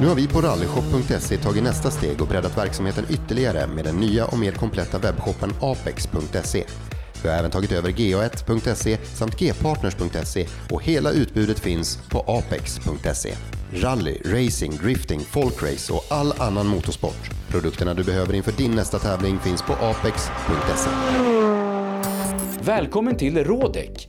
Nu har vi på rallyshop.se tagit nästa steg och breddat verksamheten ytterligare med den nya och mer kompletta webbshoppen apex.se. Vi har även tagit över ga1.se samt gpartners.se och hela utbudet finns på apex.se. Rally, racing, drifting, folkrace och all annan motorsport. Produkterna du behöver inför din nästa tävling finns på apex.se. Välkommen till Rådek!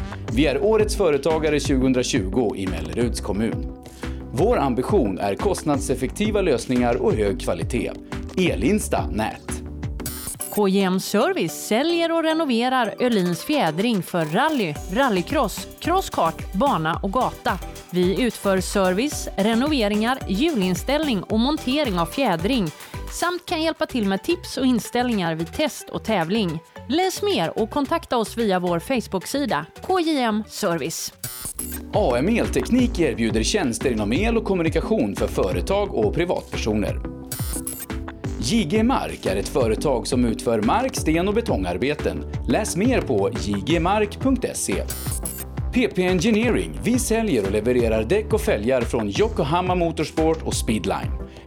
Vi är Årets Företagare 2020 i Melleruds kommun. Vår ambition är kostnadseffektiva lösningar och hög kvalitet. Elinsta Nät. KJM Service säljer och renoverar Öhlins fjädring för rally, rallycross, crosskart, bana och gata. Vi utför service, renoveringar, hjulinställning och montering av fjädring samt kan hjälpa till med tips och inställningar vid test och tävling. Läs mer och kontakta oss via vår Facebook-sida KJM Service. AM Elteknik erbjuder tjänster inom el och kommunikation för företag och privatpersoner. JG Mark är ett företag som utför mark-, sten och betongarbeten. Läs mer på jgmark.se. PP Engineering. Vi säljer och levererar däck och fälgar från Yokohama Motorsport och Speedline.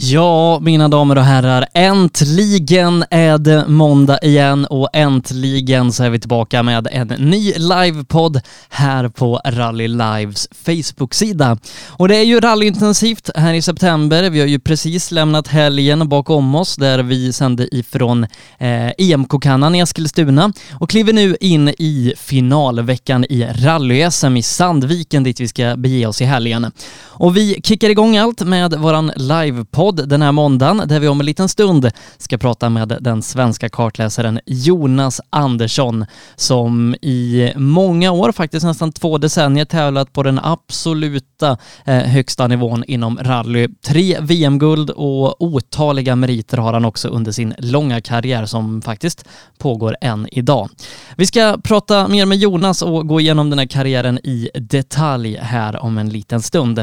Ja, mina damer och herrar, äntligen är det måndag igen och äntligen så är vi tillbaka med en ny livepodd här på Rally Lives Facebook-sida. Och det är ju rallyintensivt här i september. Vi har ju precis lämnat helgen bakom oss där vi sände ifrån eh, EMK-kannan i Eskilstuna och kliver nu in i finalveckan i rally-SM i Sandviken dit vi ska bege oss i helgen. Och vi kickar igång allt med våran livepodd den här måndagen där vi om en liten stund ska prata med den svenska kartläsaren Jonas Andersson som i många år, faktiskt nästan två decennier, tävlat på den absoluta eh, högsta nivån inom rally. Tre VM-guld och otaliga meriter har han också under sin långa karriär som faktiskt pågår än idag. Vi ska prata mer med Jonas och gå igenom den här karriären i detalj här om en liten stund.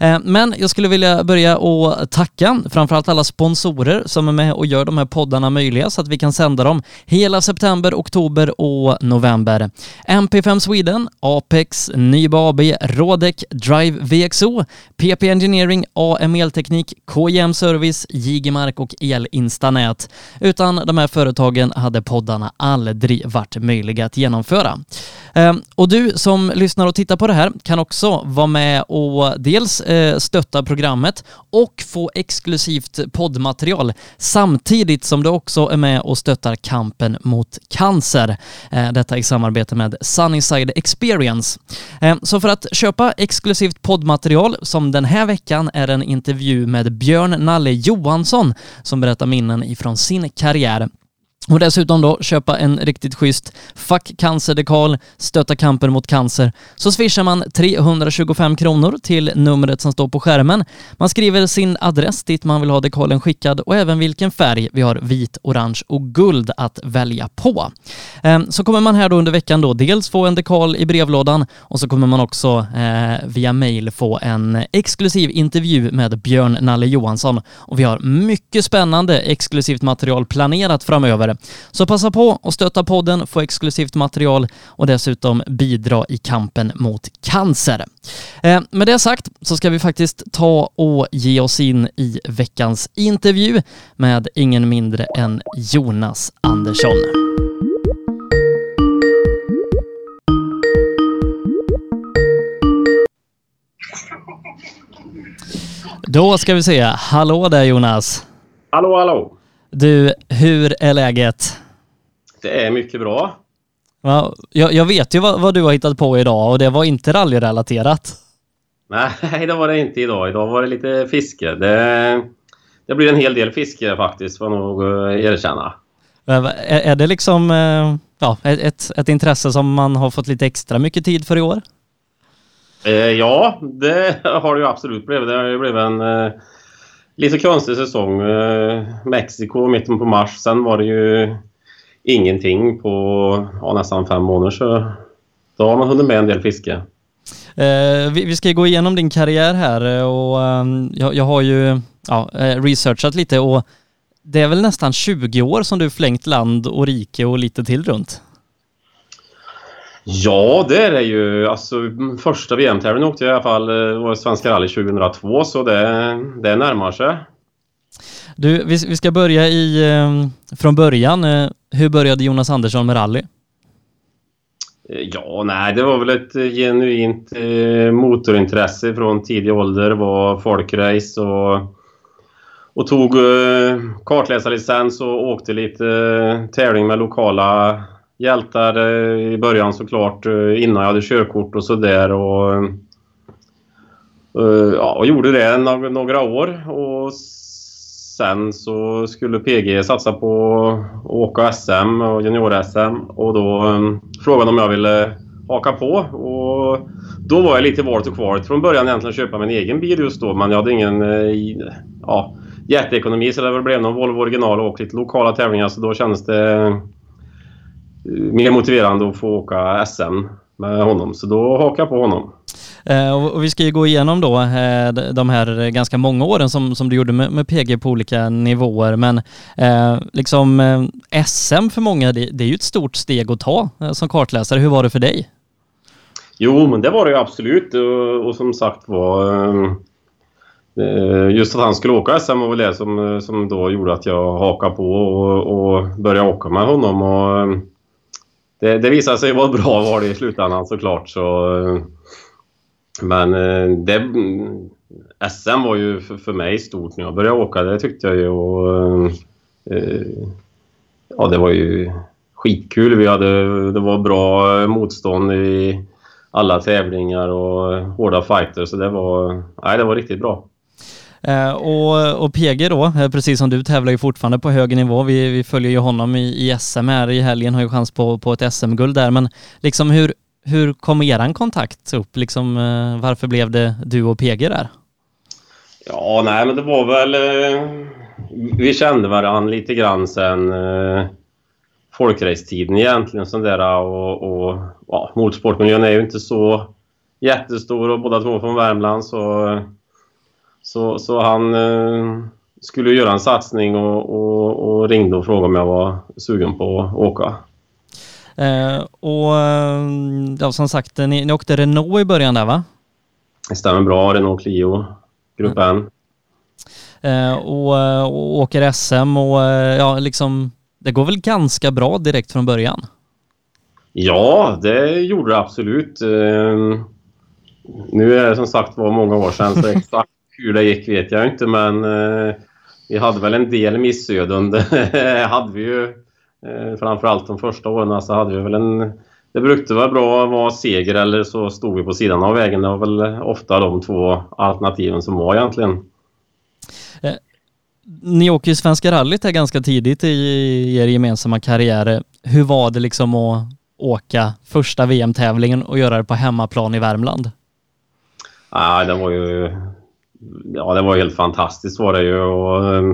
Eh, men jag skulle vilja börja och tacka framförallt alla sponsorer som är med och gör de här poddarna möjliga så att vi kan sända dem hela september, oktober och november. MP5 Sweden, Apex, Nyba AB, Rodec, Drive VXO, PP Engineering, AM Elteknik, KJM Service, Jigemark och Elinstanät. Utan de här företagen hade poddarna aldrig varit möjliga att genomföra. Ehm, och du som lyssnar och tittar på det här kan också vara med och dels eh, stötta programmet och få exklusivt poddmaterial samtidigt som du också är med och stöttar kampen mot cancer. Eh, detta i samarbete med Sunnyside Experience. Eh, så för att köpa exklusivt poddmaterial som den här veckan är en intervju med Björn Nalle Johansson som berättar minnen ifrån sin karriär. Och dessutom då köpa en riktigt schysst Fuck cancer-dekal, stötta kampen mot cancer, så swishar man 325 kronor till numret som står på skärmen. Man skriver sin adress dit man vill ha dekalen skickad och även vilken färg. Vi har vit, orange och guld att välja på. Ehm, så kommer man här då under veckan då dels få en dekal i brevlådan och så kommer man också eh, via mail få en exklusiv intervju med Björn Nalle Johansson och vi har mycket spännande exklusivt material planerat framöver. Så passa på att stötta podden, få exklusivt material och dessutom bidra i kampen mot cancer. Eh, med det sagt så ska vi faktiskt ta och ge oss in i veckans intervju med ingen mindre än Jonas Andersson. Då ska vi se. Hallå där Jonas. Hallå, hallå. Du, hur är läget? Det är mycket bra. Ja, jag, jag vet ju vad, vad, du har hittat på idag och det var inte rallyrelaterat. Nej, det var det inte idag. Idag var det lite fiske. Det, det blir en hel del fiske faktiskt, får jag nog eh, erkänna. Är, är det liksom eh, ja, ett, ett intresse som man har fått lite extra mycket tid för i år? Eh, ja, det har det ju absolut blivit. Det har ju blivit en lite konstig säsong. Eh, Mexiko mitten på mars. Sen var det ju ingenting på ja, nästan fem månader så då har man hunnit med en del fiske. Eh, vi, vi, ska gå igenom din karriär här eh, och um, jag, jag, har ju ja, eh, researchat lite och det är väl nästan 20 år som du flängt land och rike och lite till runt? Ja, det är det ju. Alltså, första VM-tävlingen åkte jag i alla fall, eh, var Svenska rally 2002, så det, det närmar sig. Du, vi, vi ska börja i, ehm, från början. Eh, hur började Jonas Andersson med rally? Eh, ja, nej, det var väl ett genuint motorintresse från tidig ålder. Det var folkrace och, och tog kartläsarlicens och åkte lite tävling med lokala hjältar eh, i början såklart eh, innan jag hade körkort och sådär. Och, eh, ja, och gjorde det några år och Sen så skulle PG satsa på att åka SM och junior-SM och då um, frågade om jag ville haka på. Och då var jag lite valt och kvalet Från början egentligen köpa min egen bil just då men jag hade ingen ja, jätteekonomi så det blev någon Volvo original och lite lokala tävlingar så då kändes det mer motiverande att få åka SM med honom. Så då hakade jag på honom. Eh, och vi ska ju gå igenom då eh, de här ganska många åren som, som du gjorde med, med PG på olika nivåer, men eh, liksom SM för många, det, det, är ju ett stort steg att ta som kartläsare. Hur var det för dig? Jo, men det var det ju absolut och, och som sagt var Just att han skulle åka SM var väl det som, som då gjorde att jag hakade på och, och började åka med honom. Och det, det visade sig vara bra var det i slutändan såklart. Så, eh, men eh, det, SM var ju för, för mig stort när jag började åka, det tyckte jag ju. Och, eh, eh, ja, det var ju skitkul. Vi hade, det var bra motstånd i alla tävlingar och hårda fighter, så det var, nej, det var riktigt bra. Eh, och, och PG då, eh, precis som du, tävlar ju fortfarande på hög nivå. Vi, vi följer ju honom i, i SM här i helgen, har ju chans på, på ett SM-guld där. Men liksom hur, hur kom eran kontakt upp? Liksom, eh, varför blev det du och PG där? Ja, nej men det var väl... Eh, vi kände varandra lite grann sen eh, folkracetiden egentligen. Sån där, och, och ja, motorsportmiljön är ju inte så jättestor och båda två från Värmland så, så, så han eh, skulle göra en satsning och, och, och, ringde och frågade om jag var sugen på att åka. Eh, och ja, som sagt, ni, ni åkte Renault i början där va? Det stämmer bra, Renault Clio, Grupp N. Eh, och, och åker SM och ja, liksom, det går väl ganska bra direkt från början? Ja, det gjorde det absolut. Nu är det som sagt var många år sedan, så exakt hur det gick vet jag inte men eh, vi hade väl en del missöden. Det hade vi ju. Eh, framförallt de första åren så hade vi väl en... Det brukade vara bra att vara seger eller så stod vi på sidan av vägen. Det var väl ofta de två alternativen som var egentligen. Eh, ni åker ju Svenska rallyt här ganska tidigt i er gemensamma karriär. Hur var det liksom att åka första VM-tävlingen och göra det på hemmaplan i Värmland? Ja, det var ju... Ja, det var helt fantastiskt var det ju. Och, ehm,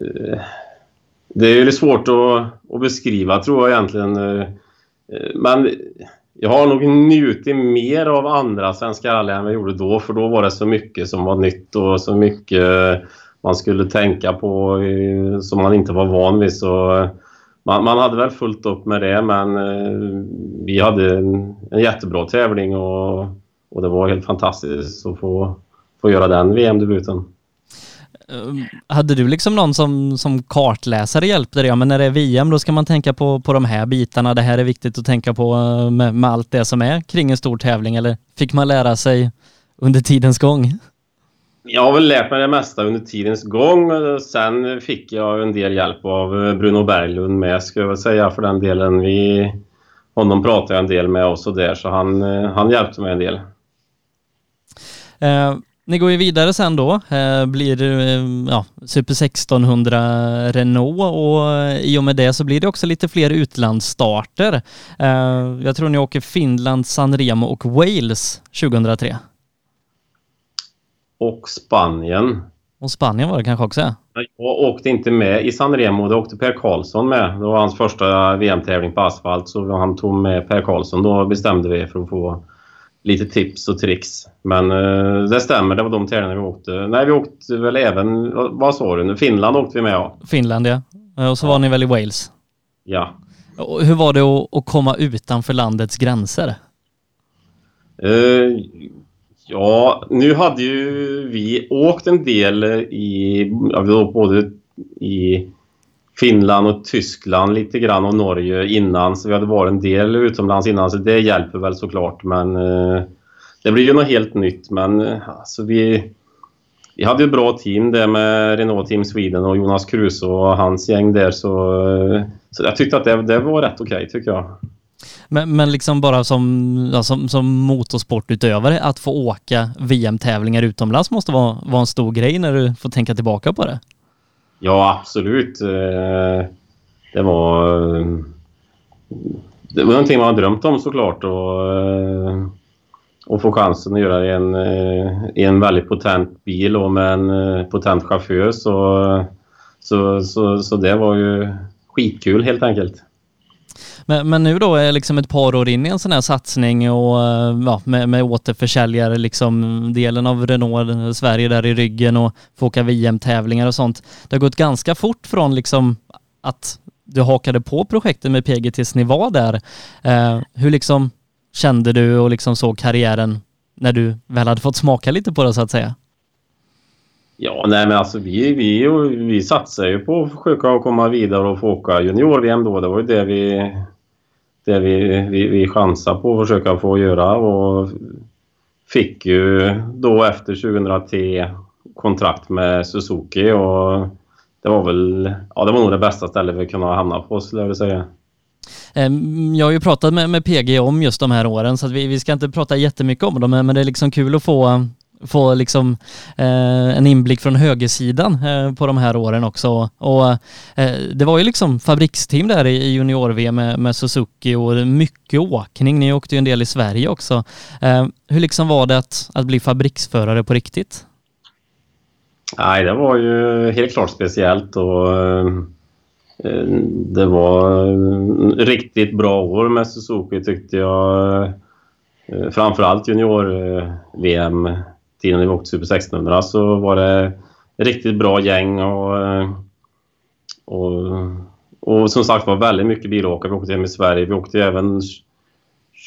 eh, det är ju svårt att, att, beskriva tror jag egentligen. Eh, eh, men jag har nog njutit mer av andra Svenska rally än vad jag gjorde då. För då var det så mycket som var nytt och så mycket man skulle tänka på som man inte var van vid. Så man, man hade väl fullt upp med det men vi hade en, en jättebra tävling och, och det var helt fantastiskt att få, få göra den VM-debuten. Ehm, hade du liksom någon som, som kartläsare hjälpte dig? Ja, men när det är VM då ska man tänka på, på de här bitarna. Det här är viktigt att tänka på eh, med, med allt det som är kring en stor tävling. Eller fick man lära sig under tidens gång? Jag har väl lärt mig det mesta under tidens gång. Sen fick jag en del hjälp av eh, Bruno Berglund med, ska jag säga, för den delen. Vi, honom pratade jag en del med och så där, så han, eh, han hjälpte mig en del. Ni går ju vidare sen då, eh, blir eh, ja, Super 1600 Renault och eh, i och med det så blir det också lite fler utlandsstarter. Jag tror ni åker Finland, San Remo och Wales 2003. Och Spanien. Och Spanien var det kanske också? Jag åkte inte med i San Remo, då åkte Per Karlsson med. Det var hans första VM-tävling på asfalt så han tog med Per Karlsson. Då bestämde vi för att få lite tips och tricks. Men uh, det stämmer, det var de tävlingarna vi åkte. Nej, vi åkte väl även, vad sa du? Finland åkte vi med ja. Finland ja. Och så var ni väl i Wales? Ja. Och hur var det att, komma utanför landets gränser? Uh, ja, nu hade ju vi åkt en del i, ja, både i Finland och Tyskland lite grann och Norge innan. Så vi hade varit en del utomlands innan så det hjälper väl såklart. Men eh, det blir ju något helt nytt. Men eh, alltså vi, vi hade ju ett bra team där med Renault Team Sweden och Jonas Kruse och hans gäng där. Så, eh, så jag tyckte att det, det var rätt okej okay, tycker jag. Men, men liksom bara som, ja, som, som motorsportutövare, att få åka VM-tävlingar utomlands måste vara, vara en stor grej när du får tänka tillbaka på det. Ja, absolut. Eh, det var... Eh, det var någonting man drömt om såklart och, eh, och få chansen att göra det i en, i en väldigt potent bil och med en potent chaufför så, så, så, så det var ju skitkul helt enkelt. Men, men nu då är liksom ett par år in i en sån här satsning och eh, ja, med, med återförsäljare liksom delen av Renault eh, Sverige där i ryggen och få åka VM-tävlingar och sånt. Det har gått ganska fort från liksom att du hakade på projektet med PG tills ni var där. Eh, hur liksom kände du och liksom såg karriären när du väl hade fått smaka lite på det så att säga? Ja, nej men alltså vi, vi, vi satsar ju på att försöka komma vidare och få åka junior-VM då. Det var ju det vi, det vi, vi, vi chansade på att försöka få göra. Och fick ju då efter 2003 kontrakt med Suzuki. Och det var väl, ja det var nog det bästa stället vi kunde hamna på skulle jag vilja säga. Ehm, jag har ju pratat med, med PG om just de här åren så att vi, vi ska inte prata jättemycket om dem. Men det är liksom kul att få få liksom eh, en inblick från högersidan eh, på de här åren också. Och eh, det var ju liksom fabriksteam där i junior-VM med, med, Suzuki och mycket åkning. Ni åkte ju en del i Sverige också. Eh, hur liksom var det att, att bli fabriksförare på riktigt? Nej, det var ju helt klart speciellt och eh, det var riktigt bra år med Suzuki tyckte jag. Eh, framförallt junior-VM tiden vi åkte Super 1600 så var det riktigt bra gäng och, och, och som sagt var väldigt mycket bilåkare. Vi åkte hem i Sverige. Vi åkte även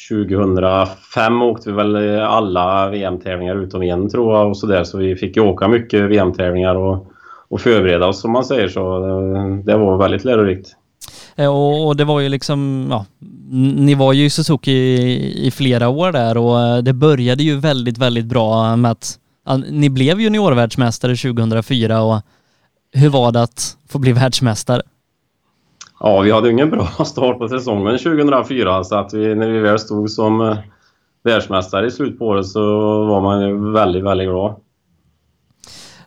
2005 åkte vi väl alla VM-tävlingar utom en tror jag och sådär så vi fick ju åka mycket VM-tävlingar och, och förbereda oss som man säger så eh, det var väldigt lärorikt. Eh, och, och, det var ju liksom, ja, ni var ju i Suzuki i, i, flera år där och eh, det började ju väldigt, väldigt bra med att ja, ni blev juniorvärldsmästare 2004 och hur var det att få bli världsmästare? Ja, vi hade ingen bra start på säsongen 2004 så att vi, när vi väl stod som eh, världsmästare i slutet på året så var man ju väldigt, väldigt glad.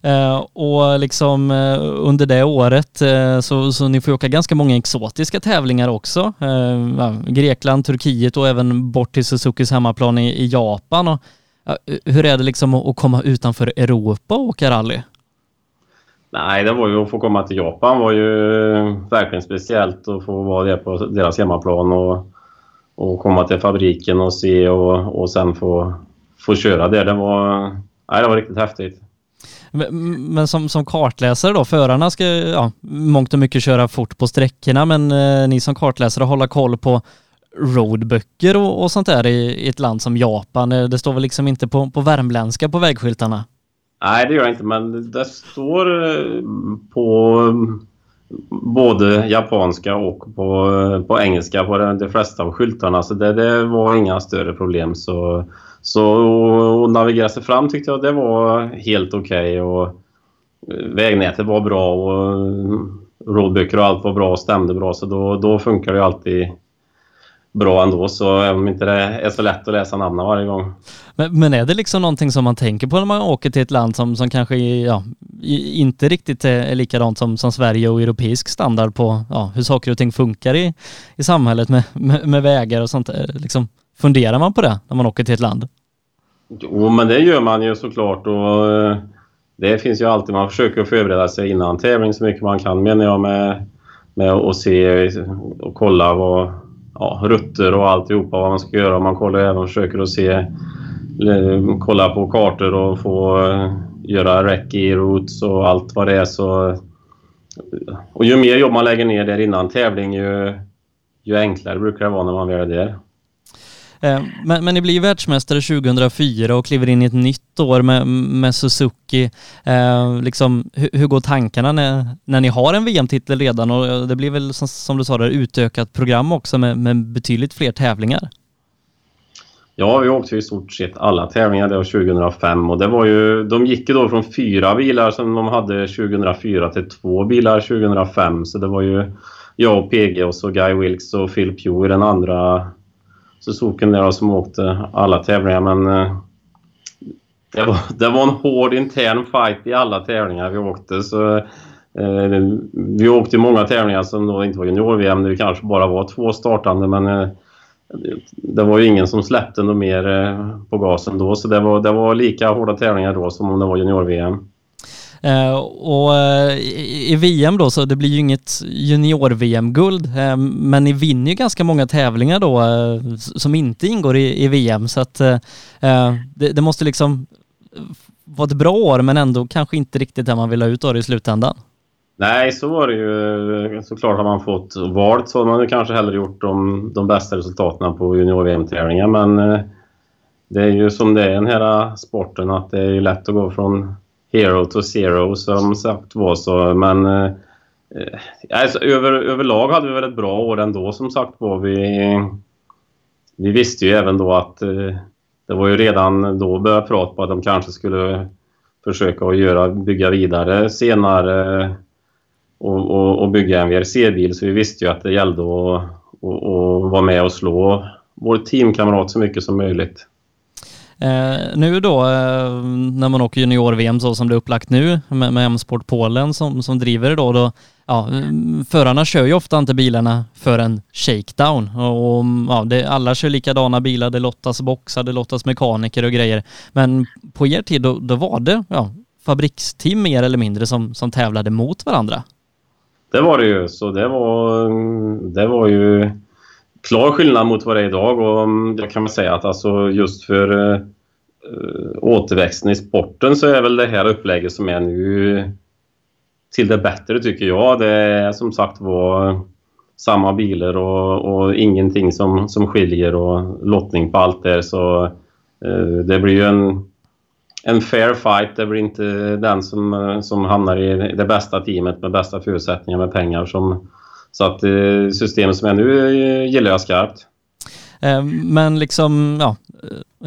Eh, och liksom eh, under det året eh, så, så ni får åka ganska många exotiska tävlingar också. Grekland, Turkiet och även bort till Suzukis hemmaplan i, i Japan. Och, hur är det liksom att komma utanför Europa och åka rally? Nej, det var ju att få komma till Japan var ju verkligen speciellt att få vara där på deras hemmaplan och, och komma till fabriken och se och, och sen få, få köra där. Det var, nej, det var riktigt häftigt. Men som, som kartläsare då, förarna ska ja, mångt och mycket köra fort på sträckorna men eh, ni som kartläsare hålla koll på roadböcker och, och sånt där i, i, ett land som Japan. Eh, det står väl liksom inte på, på värmländska på vägskyltarna? Nej, det gör det inte, men det står eh, på både japanska och på, på engelska på de flesta av skyltarna, så det, det var inga större problem. Så, så att navigera sig fram tyckte jag det var helt okej. Okay eh, vägnätet var bra och eh, rådböcker och allt var bra och stämde bra, så då, då funkar det alltid bra ändå, så även om inte det är så lätt att läsa namnen varje gång. Men, men, är det liksom någonting som man tänker på när man åker till ett land som, som kanske ja, inte riktigt är likadant som, som Sverige och europeisk standard på ja, hur saker och ting funkar i, i samhället med, med, med vägar och sånt? Eh, liksom, funderar man på det när man åker till ett land? Jo, men det gör man ju såklart och eh, det finns ju alltid, man försöker förbereda sig innan tävling så mycket man kan menar jag med, med att se och kolla vad ja, rutter och alltihopa vad man ska göra. Man kollar även försöker att se eh, kolla på kartor och få eh, göra göra recce routes och allt vad det är. Så, och ju mer jobb man lägger ner där innan tävling ju, ju enklare brukar det vara när man väl är där. Eh, men, men ni blir världsmästare 2004 och kliver in i ett nytt år med, med Suzuki. Eh, liksom, hur, hur, går tankarna när, när ni har en VM-titel redan och eh, det blir väl som, som du sa där utökat program också med, med betydligt fler tävlingar? Ja, vi åkte i stort sett alla tävlingar där 2005 och det var ju, de gick ju då från fyra bilar som de hade 2004 till två bilar 2005 så det var ju jag och PG och så Guy Wilkes och Phil Pugh i den andra Suzuki där som åkte alla tävlingar men eh, det var, det var en hård intern fight i alla tävlingar vi åkte så eh, vi åkte många tävlingar som då inte var junior-VM där vi kanske bara var två startande men eh, det var ju ingen som släppte något mer eh, på gasen då så det var, det var lika hårda tävlingar då som om det var junior-VM. Eh, och eh, i, i, VM då så det blir ju inget junior-VM-guld eh, men ni vinner ju ganska många tävlingar då som inte ingår i, i VM så att det, det, måste liksom vara ett bra år men ändå kanske inte riktigt det man vill ha ut av det i slutändan. Nej, så var det ju. Såklart har man fått valt så har man kanske hellre gjort de, de bästa resultaten på junior-VM-tävlingar men det är ju som det är i den här sporten att det är ju lätt att gå från hero to zero som sagt var så. Men eh, eh, alltså, över, överlag hade vi väl ett bra år ändå som sagt var. Vi, vi visste ju även då att eh, det var ju redan då börjat prata på att de kanske skulle försöka att göra, bygga vidare senare eh, och, och, och bygga en VRC-bil. Så vi visste ju att det gällde att, att, att vara med och slå vår teamkamrat så mycket som möjligt. Eh, nu då eh, när man åker junior-VM så som det är upplagt nu med, med M-sport Polen som, som driver det då, då ja, mm, förarna kör ju ofta inte bilarna för en shakedown och, och ja, det, alla kör likadana bilar, det lottas boxar, det lottas mekaniker och grejer. Men på er tid då, då var det ja, fabriksteam mer eller mindre som, som tävlade mot varandra. Det var det ju, så det var, det var ju klar skillnad mot vad det är idag och mm, det kan man säga att alltså just för eh, Eh, återväxten i sporten så är väl det här upplägget som är nu till det bättre tycker jag. Det är som sagt var samma bilar och, och ingenting som, som skiljer och lottning på allt där så uh, det blir ju en en fair fight. Det blir inte den som, som hamnar i det bästa teamet med bästa förutsättningar med pengar som så att eh, systemet som är nu gillar jag skarpt. Eh, men liksom, ja,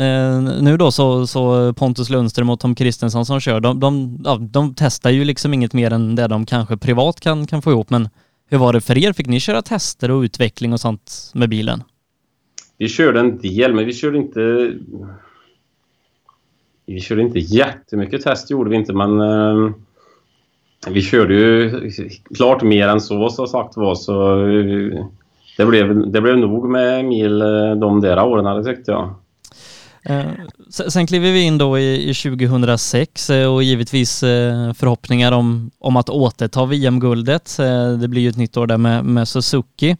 eh, nu då så, så Pontus Lundström och Tom Kristensson som kör, de, de, ja, de testar ju liksom inget mer än det de kanske privat kan, kan få ihop. Men hur var det för er? Fick ni köra tester och utveckling och sånt med bilen? Vi körde en del, men vi körde inte... Vi körde inte jättemycket test, gjorde vi inte, men... Eh, vi körde ju klart mer än så, som sagt var, så... Det blev, det blev nog med mil uh, de där åren, det tyckte jag. Sen kliver vi in då i 2006 och givetvis förhoppningar om, om att återta VM-guldet. Det blir ju ett nytt år där med, med Suzuki.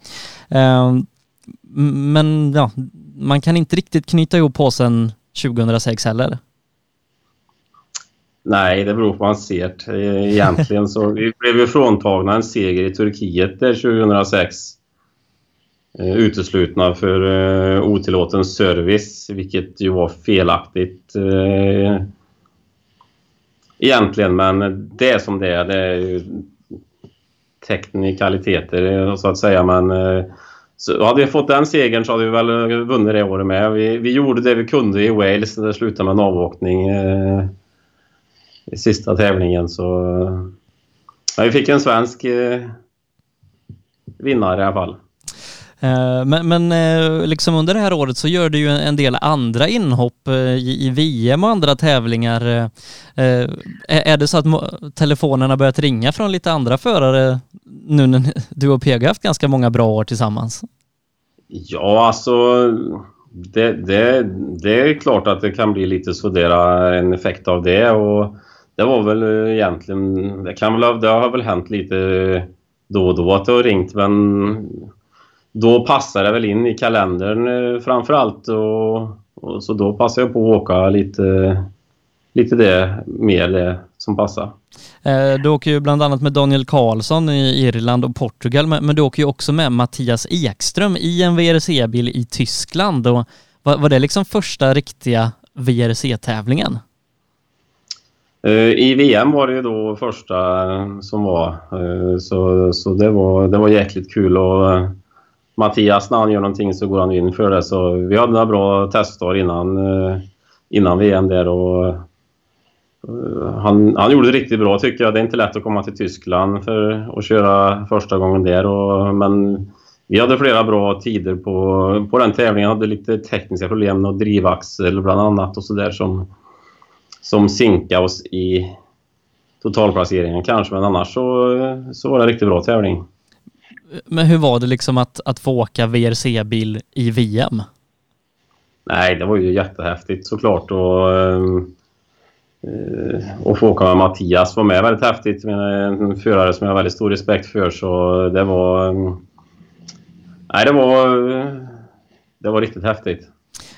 Men ja, man kan inte riktigt knyta ihop påsen 2006 heller. Nej, det beror på vad man ser. Egentligen så vi blev ju fråntagna en seger i Turkiet där 2006. Eh, uteslutna för eh, otillåten service, vilket ju var felaktigt eh, egentligen. Men det är som det är. Det är ju teknikaliteter så att säga. Men så hade vi fått den segern så hade vi väl vunnit det året med. Vi, vi gjorde det vi kunde i Wales. Det slutade med en avåkning i sista tävlingen. Så, ja, vi fick en svensk vinnare i alla fall. Eh, men, men eh, liksom under det här året så gör du ju en del andra inhopp eh, i VM och andra tävlingar. Är det så att telefonerna börjat ringa från lite andra förare nu när du och Pega haft ganska många bra år tillsammans? Ja, alltså det, det, det är klart att det kan bli lite sådär en effekt av det och det var väl egentligen, det, kan väl, det har väl hänt lite då och då att det har ringt men då passar det väl in i kalendern eh, framför allt. Och, och, så då passar jag på att åka lite, lite det mer det som passar. Eh, du åker ju bland annat med Daniel Karlsson i Irland och Portugal, men du åker ju också med Mattias Ekström i en VRC-bil i Tyskland. Och var det liksom första riktiga VRC-tävlingen? Eh, I VM var det ju då första som var, så, så det, var, det var jäkligt kul. Och, Mattias, när han gör någonting så går han in för det. Så vi hade några bra testdagar innan, eh, innan VM där och eh, han, han gjorde det riktigt bra tycker jag. Det är inte lätt att komma till Tyskland för att köra första gången där. Och, men vi hade flera bra tider på, på den tävlingen. hade lite tekniska problem med drivaxel bland annat och sådär som, som sinkade oss i totalplaceringen kanske. Men annars så, så var det en riktigt bra tävling. Men hur var det liksom att, att få åka VRC-bil i VM? Nej, det var ju jättehäftigt såklart. Och, eh, och få åka med Mattias var med väldigt häftigt. En förare som jag har väldigt stor respekt för. Så det var... Eh, nej, det var... Eh, det var riktigt häftigt.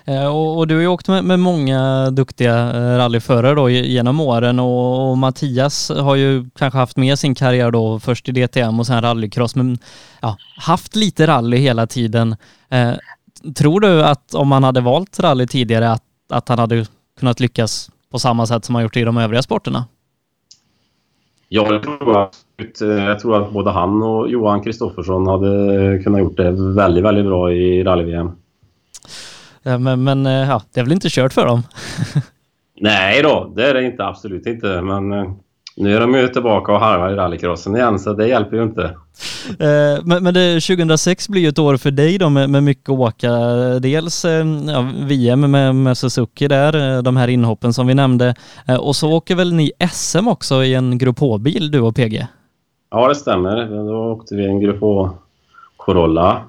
Eh, och, och, du har ju åkt med, med många duktiga eh, rallyförare då genom åren och, och, Mattias har ju kanske haft med sin karriär då först i DTM och sen rallycross men ja, haft lite rally hela tiden. Eh, tror du att om han hade valt rally tidigare att, att han hade kunnat lyckas på samma sätt som han gjort i de övriga sporterna? Ja, jag tror att, eh, jag tror att både han och Johan Kristoffersson hade kunnat gjort det väldigt, väldigt bra i rally-VM. Men, men eh, ja, det är väl inte kört för dem? Nej då, det är det inte. Absolut inte. Men eh, nu är de ju tillbaka och harvar i rallycrossen igen, så det hjälper ju inte. Eh, men, men det, 2006 blir ju ett år för dig då med, med mycket åka. Dels ja, VM med, med Suzuki där, de här inhoppen som vi nämnde. Och så åker väl ni SM också i en Grupp H-bil, du och PG? Ja, det stämmer. Då åkte vi en Grupp H Corolla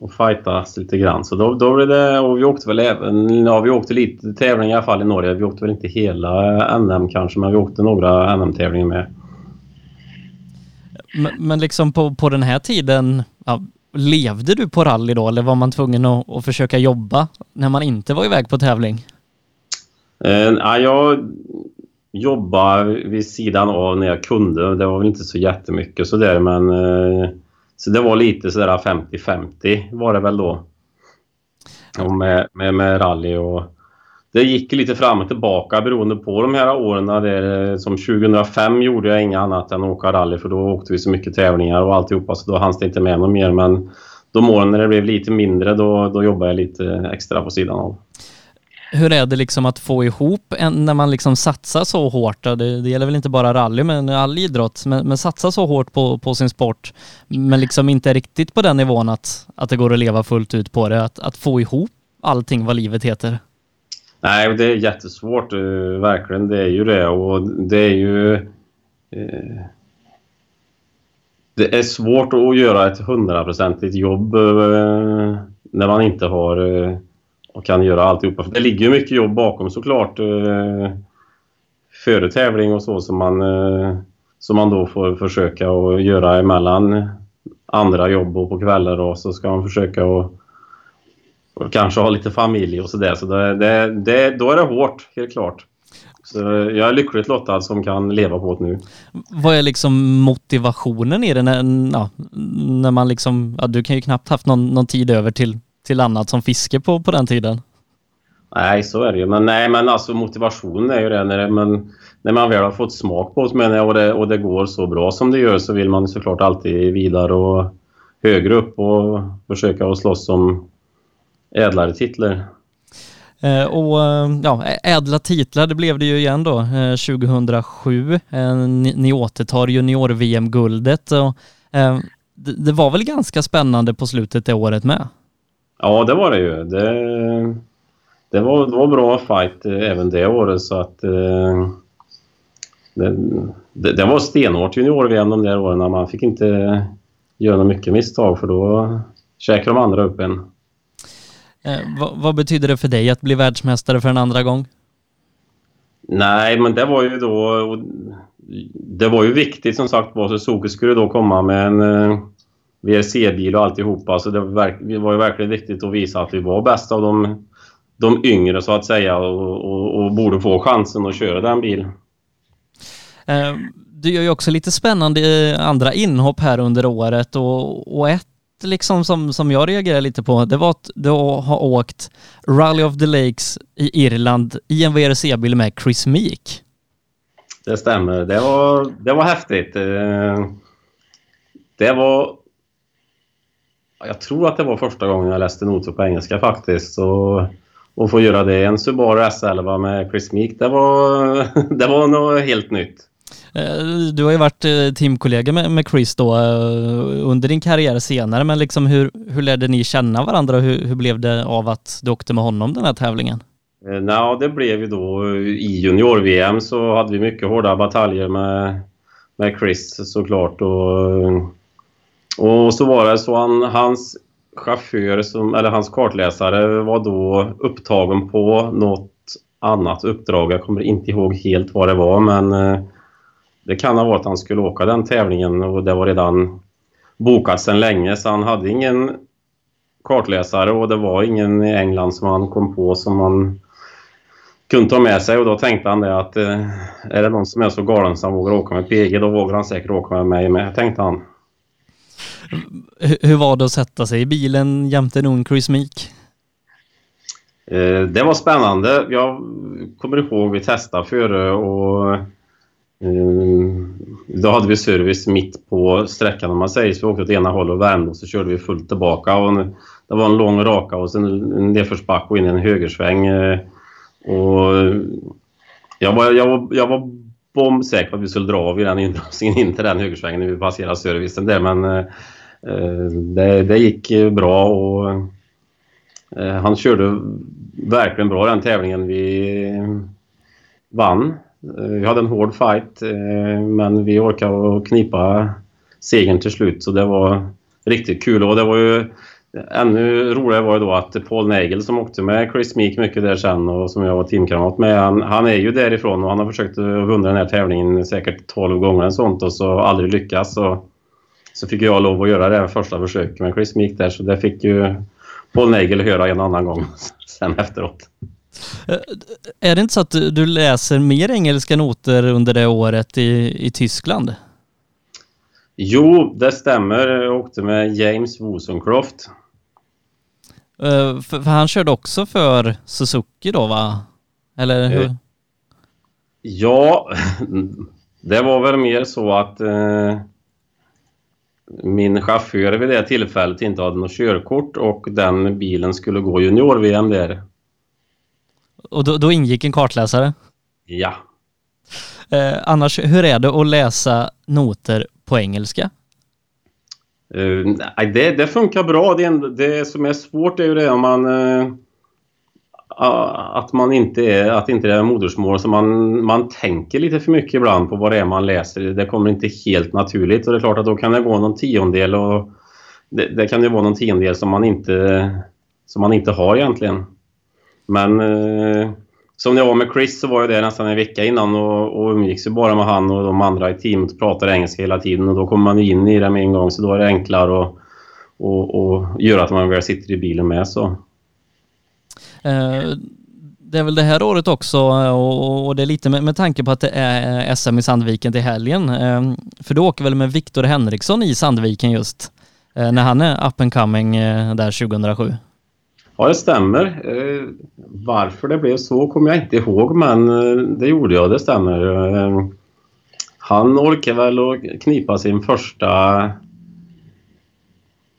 och fightas lite grann. Så då, då blev det, och vi åkte väl även, ja vi åkte lite tävlingar i alla fall i Norge. Vi åkte väl inte hela NM kanske, men vi åkte några NM-tävlingar med. Men, men liksom på, på den här tiden, ja, levde du på rally då eller var man tvungen att, att försöka jobba när man inte var iväg på tävling? Eh, ja, jag jobbade vid sidan av när jag kunde. Det var väl inte så jättemycket sådär men eh, så det var lite sådär 50-50 var det väl då. Och med, med, med rally och det gick lite fram och tillbaka beroende på de här åren. Där, som 2005 gjorde jag inget annat än att åka rally för då åkte vi så mycket tävlingar och alltihopa så då hanns det inte med något mer. Men de åren när det blev lite mindre, då, då jobbade jag lite extra på sidan av. Hur är det liksom att få ihop en, när man liksom satsar så hårt? Det, det gäller väl inte bara rally men all idrott, men, men satsa så hårt på, på sin sport men liksom inte riktigt på den nivån att, att det går att leva fullt ut på det, att, att få ihop allting vad livet heter? Nej, det är jättesvårt, eh, verkligen. Det är ju det och det är ju... Eh, det är svårt att göra ett hundraprocentigt jobb eh, när man inte har och kan göra alltihopa. För det ligger ju mycket jobb bakom såklart. Eh, före tävling och så som man, eh, som man då får försöka att göra emellan andra jobb och på kvällar och så ska man försöka att och kanske ha lite familj och sådär. Så det, det, det, då är det hårt, helt klart. Så jag är lyckligt lottad som kan leva på det nu. Vad är liksom motivationen i det när, ja, när man liksom, ja, du kan ju knappt haft någon, någon tid över till, till annat som fiske på, på den tiden. Nej, så är det ju. Men nej, men alltså motivationen är ju det när, men, när man väl har fått smak på det, menar jag, och det, och det går så bra som det gör så vill man såklart alltid vidare och högre upp och försöka att slåss om ädlare titlar. Eh, och eh, ja, ädla titlar, det blev det ju igen då 2007. Eh, ni, ni återtar junior-VM-guldet. Det, det var väl ganska spännande på slutet det året med? Ja, det var det ju. Det, det, var, det var bra fight även det året så att det, det, det var stenhårt junior-VM de där åren. Man fick inte göra mycket misstag för då käkade de andra upp en. Eh, vad, vad, betyder det för dig att bli världsmästare för en andra gång? Nej, men det var ju då... Det var ju viktigt som sagt var. Suzuki skulle då komma med en eh, VRC-bil och alltihopa. Så det var, ju verkligen viktigt att visa att vi var bäst av de, de yngre så att säga och, och, och borde få chansen att köra den bilen. Eh, du gör ju också lite spännande andra inhopp här under året och, och ett liksom som, som jag reagerar lite på, det var att du har åkt Rally of the Lakes i Irland i en VRC-bil med Chris Meek. Det stämmer. Det var, det var häftigt. Eh, det var... Jag tror att det var första gången jag läste noter på engelska faktiskt. Så, och få göra det i en Subaru S11 med Chris Meek, det var, det var något helt nytt. Eh, du har ju varit eh, teamkollega med, Chris då eh, under din karriär senare, men liksom hur, hur lärde ni känna varandra och hur, hur blev det av att du åkte med honom den här tävlingen? Ja, det blev ju då i junior-VM så hade vi mycket hårda bataljer med, med Chris såklart. Och, och så var det så han, hans chaufför, som, eller hans kartläsare var då upptagen på något annat uppdrag. Jag kommer inte ihåg helt vad det var men eh, det kan ha varit att han skulle åka den tävlingen och det var redan bokat sedan länge så han hade ingen kartläsare och det var ingen i England som han kom på som han kunde ta med sig och då tänkte han det att eh, är det någon som är så galen som vågar åka med PG då vågar han säkert åka med mig med, tänkte han. Hur var det att sätta sig i bilen jämte en ung Chris Meek? Eh, det var spännande. Jag kommer ihåg vi testade före och eh, då hade vi service mitt på sträckan om man säger så. Vi åkte åt ena hållet och värmde och så körde vi fullt tillbaka. Och det var en lång raka och sen en nedförsbacke och in i en högersväng. Eh, och jag var, jag var, jag var bombsäker på att vi skulle dra av i den inbromsningen in till den högersvängen när vi passerade servicen där. Men eh, eh, det, det gick bra och eh, han körde verkligen bra den tävlingen. Vi vann eh, vi hade en hård fight eh, men vi orkade knipa segern till slut så det var riktigt kul och det var ju ännu roligare var ju då att Paul Nagel som åkte med Chris Meek mycket där sen och som jag var teamkamrat med han, han, är ju därifrån och han har försökt vinna den här tävlingen säkert 12 gånger en sånt och så aldrig lyckats så, så fick jag lov att göra det första försöket med Chris Meek där så det fick ju Paul Nagel höra en annan gång sen efteråt. Eh, är det inte så att du läser mer engelska noter under det året i, i Tyskland? Jo, det stämmer. Jag åkte med James Wozencroft. Uh, för, för, han körde också för Suzuki då va? Eller hur? Uh, ja, det var väl mer så att uh, min chaufför vid det tillfället inte hade något körkort och den bilen skulle gå junior-VM där. Och då, då ingick en kartläsare? Ja. Eh, annars, hur är det att läsa noter på engelska? Uh, det, det funkar bra. Det, det som är svårt är ju det om man... Uh, att man inte är, att inte är modersmål. Så man, man tänker lite för mycket ibland på vad det är man läser. Det kommer inte helt naturligt och det är klart att då kan det gå någon tiondel och det, det kan ju vara någon tiondel som man inte, som man inte har egentligen. Men uh, som när jag var med Chris så var jag där nästan en vecka innan och, och umgicks ju bara med han och de andra i teamet och pratade engelska hela tiden och då kommer man in i det med en gång så då är det enklare att och, och göra att man väl sitter i bilen med så. Eh, det är väl det här året också eh, och det är lite med, med tanke på att det är eh, SM i Sandviken till helgen. Eh, för du åker väl med Viktor Henriksson i Sandviken just eh, när han är up and coming eh, där 2007? Ja, det stämmer. Eh, varför det blev så kommer jag inte ihåg, men eh, det gjorde jag, det stämmer. Eh, han orkar väl att knipa sin första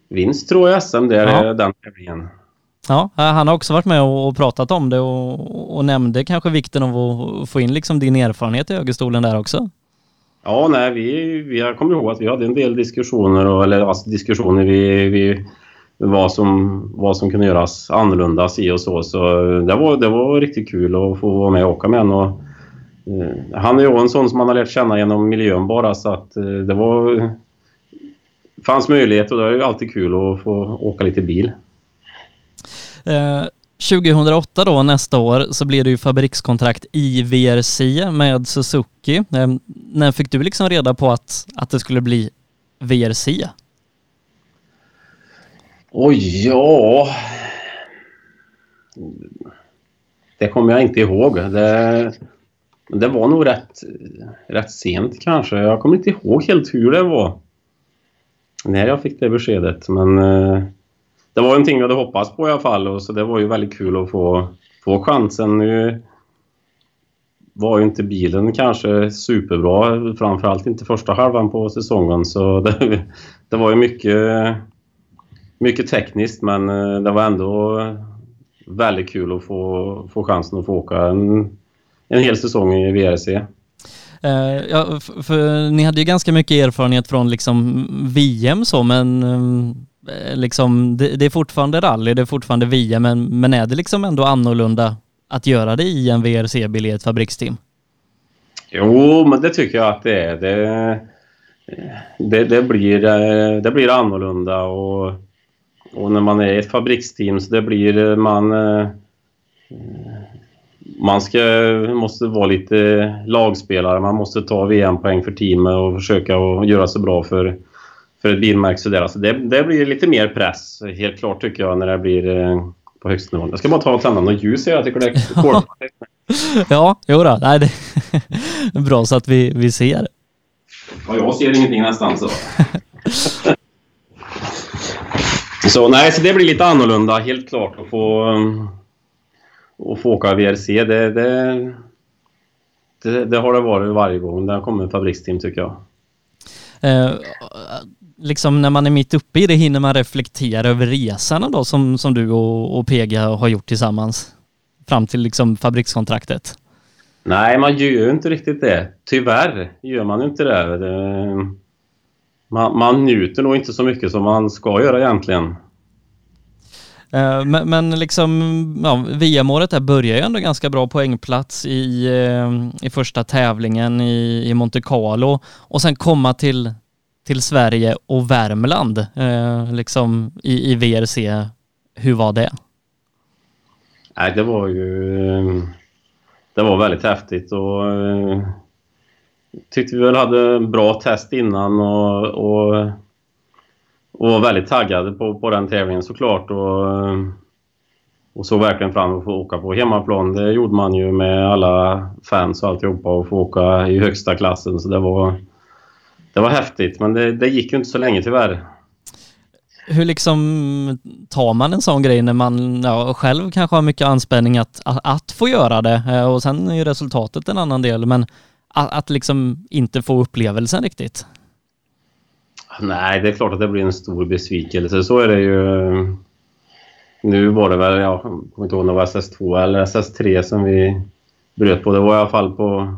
vinst tror jag, SM där, ja. den tävlingen. Ja, han har också varit med och pratat om det och, och nämnde kanske vikten av att få in liksom din erfarenhet i högerstolen där också. Ja, nej, vi, vi har kommit ihåg att vi hade en del diskussioner, och, eller alltså diskussioner vi, vi vad som, vad som kunde göras annorlunda si och så. Så eh, det var, det var riktigt kul att få vara med och åka med honom. Eh, han är ju en sån som man har lärt känna genom miljön bara så att eh, det var... fanns möjlighet och det är ju alltid kul att få åka lite bil. Eh, 2008 då, nästa år, så blir det ju fabrikskontrakt i VRC med Suzuki. Eh, när fick du liksom reda på att, att det skulle bli VRC? Oj, ja... Det kommer jag inte ihåg. Det, det var nog rätt, rätt sent kanske. Jag kommer inte ihåg helt hur det var. När jag fick det beskedet. Men eh, det var någonting jag hade hoppats på i alla fall. Och så det var ju väldigt kul att få, få chansen. Nu var ju inte bilen kanske superbra. Framförallt inte första halvan på säsongen. Så det, det var ju mycket mycket tekniskt men eh, det var ändå väldigt kul att få, få chansen att få åka en, en hel säsong i VRC. Uh, ja, för ni hade ju ganska mycket erfarenhet från liksom VM så men uh, liksom det, det, är fortfarande rally, det är fortfarande VM men, men är det liksom ändå annorlunda att göra det i en VRC-bil i ett fabriksteam? Jo, men det tycker jag att det är. Det, det, det, blir, det blir annorlunda och och när man är ett fabriksteam så det blir eh, man... Eh, man ska, måste vara lite lagspelare. Man måste ta VM-poäng för teamet och försöka göra så bra för, för ett bilmärke. Så där. Alltså det, det blir lite mer press, helt klart tycker jag, när det blir eh, på högsta nivån. Jag ska bara ta och tända något ljus jag tycker det är coolt. ja, jo då. Nej, det är bra så att vi, vi ser. Ja, jag ser ingenting nästan så. Så nej, så det blir lite annorlunda helt klart att få, um, att få åka VRC. Det, det, det, det, har det varit varje gång det har kommit fabriksteam tycker jag. Eh, liksom när man är mitt uppe i det, hinner man reflektera över resan då som, som du och, och Pega har gjort tillsammans? Fram till liksom fabrikskontraktet? Nej, man gör ju inte riktigt det. Tyvärr gör man inte det. det man, man njuter nog inte så mycket som man ska göra egentligen. Uh, men, men, liksom, ja, VM-året där börjar ju ändå ganska bra poängplats i, uh, i första tävlingen i, i Monte Carlo och sen komma till, till Sverige och Värmland uh, liksom i, i VRC. Hur var det? Nej, det var ju... Det var väldigt häftigt och tyckte vi väl hade bra test innan och, och, och var väldigt taggade på, på den tävlingen såklart. Och, och såg verkligen fram emot att få åka på hemmaplan. Det gjorde man ju med alla fans och alltihopa och få åka i högsta klassen. Så det var, det var häftigt, men det, det gick ju inte så länge tyvärr. Hur liksom tar man en sån grej när man ja, själv kanske har mycket anspänning att, att, att, få göra det eh, och sen är ju resultatet en annan del men att, att liksom inte få upplevelsen riktigt? Nej, det är klart att det blir en stor besvikelse. Så är det ju. Eh, nu var det väl, jag kommer inte ihåg om det var SS2 eller SS3 som vi bröt på. Det var i alla fall på,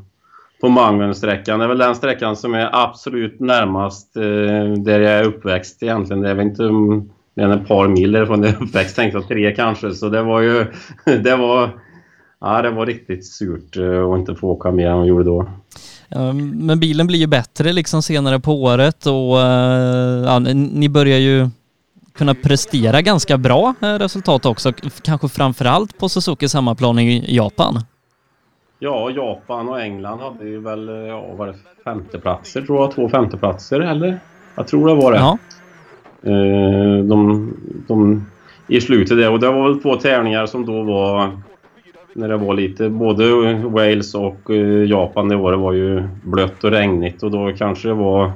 på Mangensträckan. Det är väl den sträckan som är absolut närmast eh, där jag är uppväxt egentligen. Det är väl inte mer än ett par mil därifrån jag är uppväxt. Tänkte jag tre kanske. Så det var ju... Det var, ja, det var riktigt surt eh, att inte få åka mer än jag gjorde då. Men bilen blir ju bättre liksom senare på året och eh, ja, ni börjar ju kunna prestera ganska bra eh, resultat också, kanske framförallt på Suzuki hemmaplan i Japan. Ja, Japan och England hade ju väl, ja, var det femteplatser tror jag, två femteplatser eller? Jag tror det var det. Ja. De, de, I slutet där, och det var väl två tävlingar som då var när det var lite, både Wales och eh, Japan det året var ju blött och regnigt och då kanske det var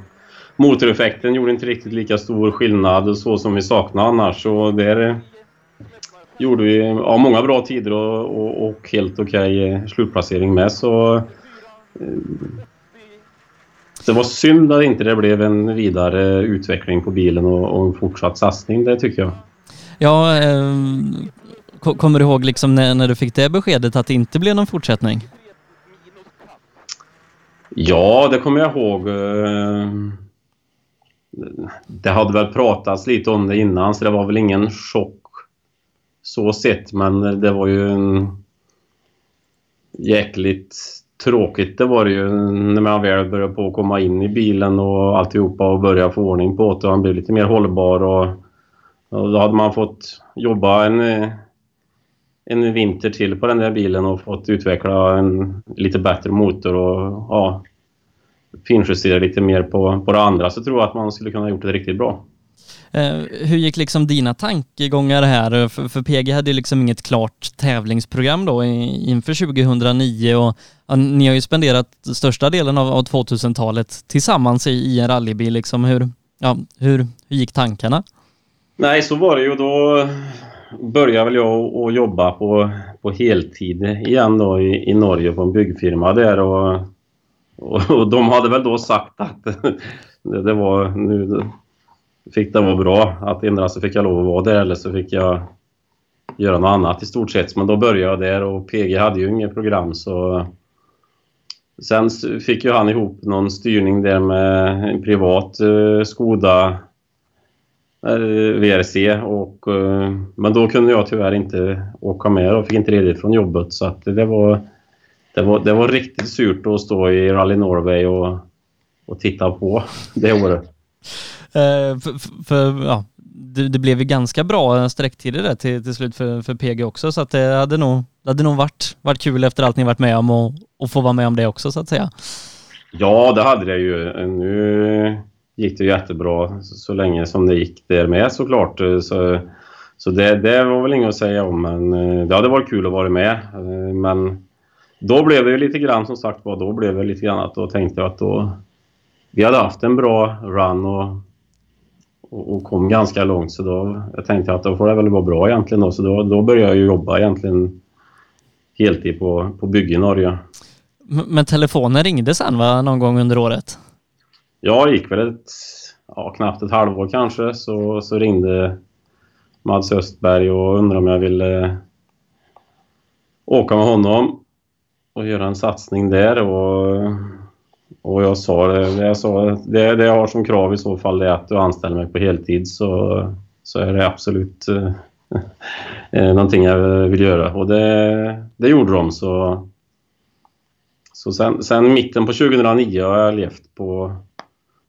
motoreffekten gjorde inte riktigt lika stor skillnad så som vi saknade annars. Så där eh, gjorde vi ja, många bra tider och, och, och helt okej okay slutplacering med. Så det var synd att inte det blev en vidare utveckling på bilen och, och en fortsatt satsning, det tycker jag. Ja, eh, Kommer du ihåg liksom när, när du fick det beskedet att det inte blev någon fortsättning? Ja, det kommer jag ihåg. Eh, det hade väl pratats lite om det innan så det var väl ingen chock så sett men det var ju en jäkligt tråkigt det var det ju när man väl började på att komma in i bilen och alltihopa och börja få ordning på det och han blev lite mer hållbar och, och då hade man fått jobba en en vinter till på den där bilen och fått utveckla en lite bättre motor och ja, finjustera lite mer på, på det andra så tror jag att man skulle kunna ha gjort det riktigt bra. Eh, hur gick liksom dina tankegångar här? För, för PG hade liksom inget klart tävlingsprogram då inför 2009 och ja, ni har ju spenderat största delen av, av 2000-talet tillsammans i, i en rallybil. Liksom. Hur, ja, hur, hur gick tankarna? Nej, så var det ju. Då började väl jag att jobba på, på heltid igen då i, i Norge på en byggfirma där och, och, och de hade väl då sagt att det, det, var nu fick det vara bra att endera så fick jag lov att vara där eller så fick jag göra något annat i stort sett. Men då började jag där och PG hade ju inget program så Sen fick ju han ihop någon styrning där med en privat eh, Skoda VRC och, eh, men då kunde jag tyvärr inte åka med och fick inte ledigt från jobbet så att det var, det var, det var riktigt surt att stå i Rally Norway och, och titta på det året. Uh, för, för, ja, det, det, blev ju ganska bra sträcktider där till, till slut för, för PG också så att det hade nog, det hade nog varit, varit kul efter allt ni varit med om och, och få vara med om det också så att säga. Ja, det hade det ju. Nu gick det jättebra så länge som det gick där med såklart. Eh, så, så det, det var väl inget att säga om, men eh, det hade varit kul att vara med. Eh, men då blev det lite grann som sagt var, då blev det lite grann att då tänkte jag att då vi hade haft en bra run och, och, och kom ganska långt så då jag tänkte att då får det väl vara bra egentligen då. Så då, då började jag jobba egentligen heltid på, på bygge i Norge. Men telefonen ringde sen va, någon gång under året? Ja, gick väl ett, ja, knappt ett halvår kanske så, så ringde Mats Östberg och undrade om jag ville eh, åka med honom och göra en satsning där. Och, och jag sa det, jag sa, det, det jag har som krav i så fall är att du anställer mig på heltid så, så är det absolut eh, eh någonting jag vill göra. Och det, det gjorde de. Så, så sen, sen mitten på 2009 har jag levt på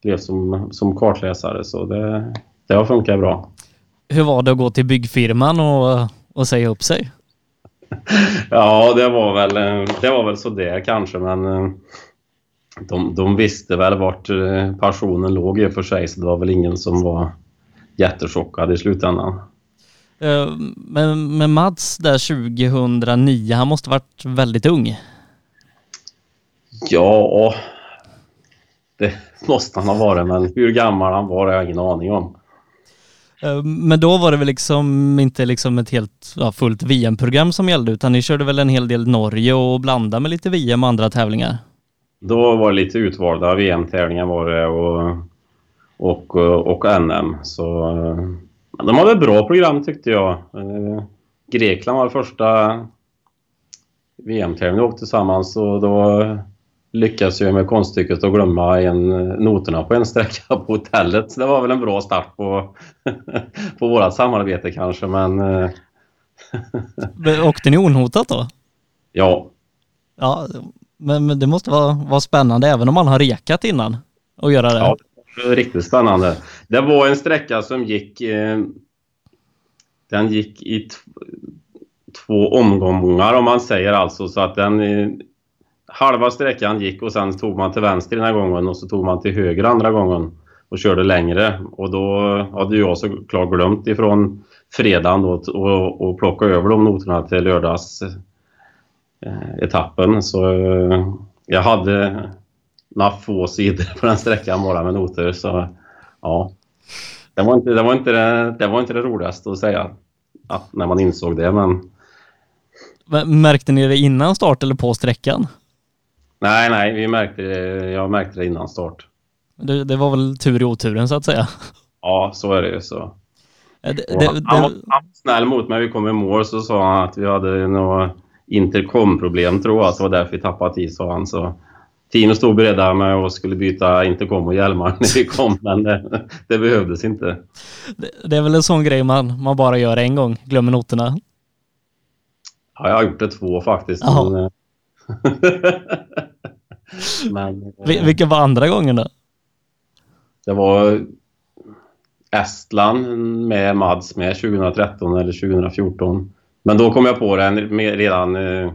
levt som, som kartläsare så det, det har funkat bra. Hur var det att gå till byggfirman och, och säga upp sig? ja, det var väl, det var väl sådär kanske men eh, de, de visste väl vart eh, passionen låg i och för sig så det var väl ingen som var jättechockad i slutändan. Eh, men, men Mats där 2009, han måste varit väldigt ung? Ja, det måste han ha varit, men hur gammal han var har jag ingen aning om. Eh, men då var det väl liksom inte liksom ett helt ja, fullt VM-program som gällde utan ni körde väl en hel del Norge och blandade med lite VM och andra tävlingar? Då var det lite utvalda VM-tävlingar var det och, och, och NM. Så de hade ett bra program tyckte jag. Grekland var första VM-tävlingen vi åkte tillsammans och då lyckades jag med konststycket att glömma en, noterna på en sträcka på hotellet. Så det var väl en bra start på, på vårt samarbete kanske, men... Åkte ni onotat då? Ja. Ja, men, men, det måste vara, vara spännande även om man har rekat innan och göra det. Ja, det var riktigt spännande. Det var en sträcka som gick... Eh, den gick i två omgångar om man säger alltså så att den halva sträckan gick och sen tog man till vänster den här gången och så tog man till höger andra gången och körde längre. Och då hade jag såklart glömt ifrån fredagen då och, och plocka över de noterna till lördags eh, etappen. Så eh, jag hade några få sidor på den sträckan bara med noter så ja. Det var inte det, var inte det, det, var inte det roligaste att säga att, när man insåg det men Märkte ni det innan start eller på sträckan? Nej, nej, vi märkte det, jag märkte det innan start. Det, det var väl tur i oturen så att säga? Ja, så är det ju så. Det, det, han, han, var, snäll mot mig. Vi kom i mål så sa han att vi hade några intercom-problem tror jag. Så det var därför vi tappade tid, sa han. Så teamet stod beredda med och skulle byta intercom och hjälmar när vi kom, men det, det behövdes inte. Det, det, är väl en sån grej man, man bara gör en gång, glömmer noterna? Ja, jag har gjort det två faktiskt. Men, eh, men, Vil vilken var andra gången då? Det var Estland med Mads med 2013 eller 2014. Men då kom jag på det redan... Eh,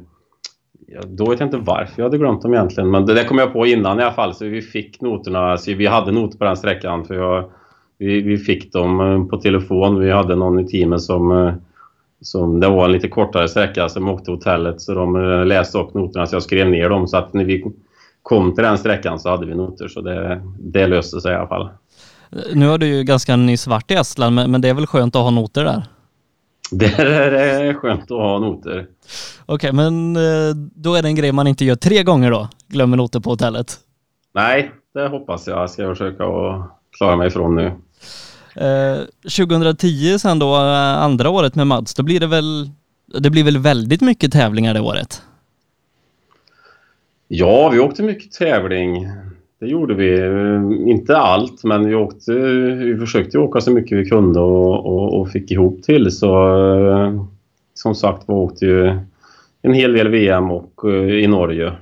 då vet jag inte varför jag hade glömt dem egentligen. Men det kom jag på innan i alla fall. Så vi fick noterna. Så vi hade noter på den sträckan. För jag, vi, vi fick dem eh, på telefon. Vi hade någon i teamet som som det var en lite kortare sträcka som åkte hotellet så de eh, läste upp noterna så jag skrev ner dem så att när vi kom till den sträckan så hade vi noter så det, det löste sig i alla fall. Nu har du ju ganska nyss varit i Estland men, men det är väl skönt att ha noter där? Det är skönt att ha noter. Okej, okay, men eh, då är det en grej man inte gör tre gånger då? Glömmer noter på hotellet? Nej, det hoppas jag. Jag ska försöka att klara mig ifrån nu. Eh, 2010 sen då, eh, andra året med Mads, då blir det väl, det blir väl väldigt mycket tävlingar det året? Ja, vi åkte mycket tävling. Det gjorde vi. Eh, inte allt, men vi, åkte, vi försökte åka så mycket vi kunde och, och, och fick ihop till. Så som sagt vi åkte ju en hel del VM och, i Norge.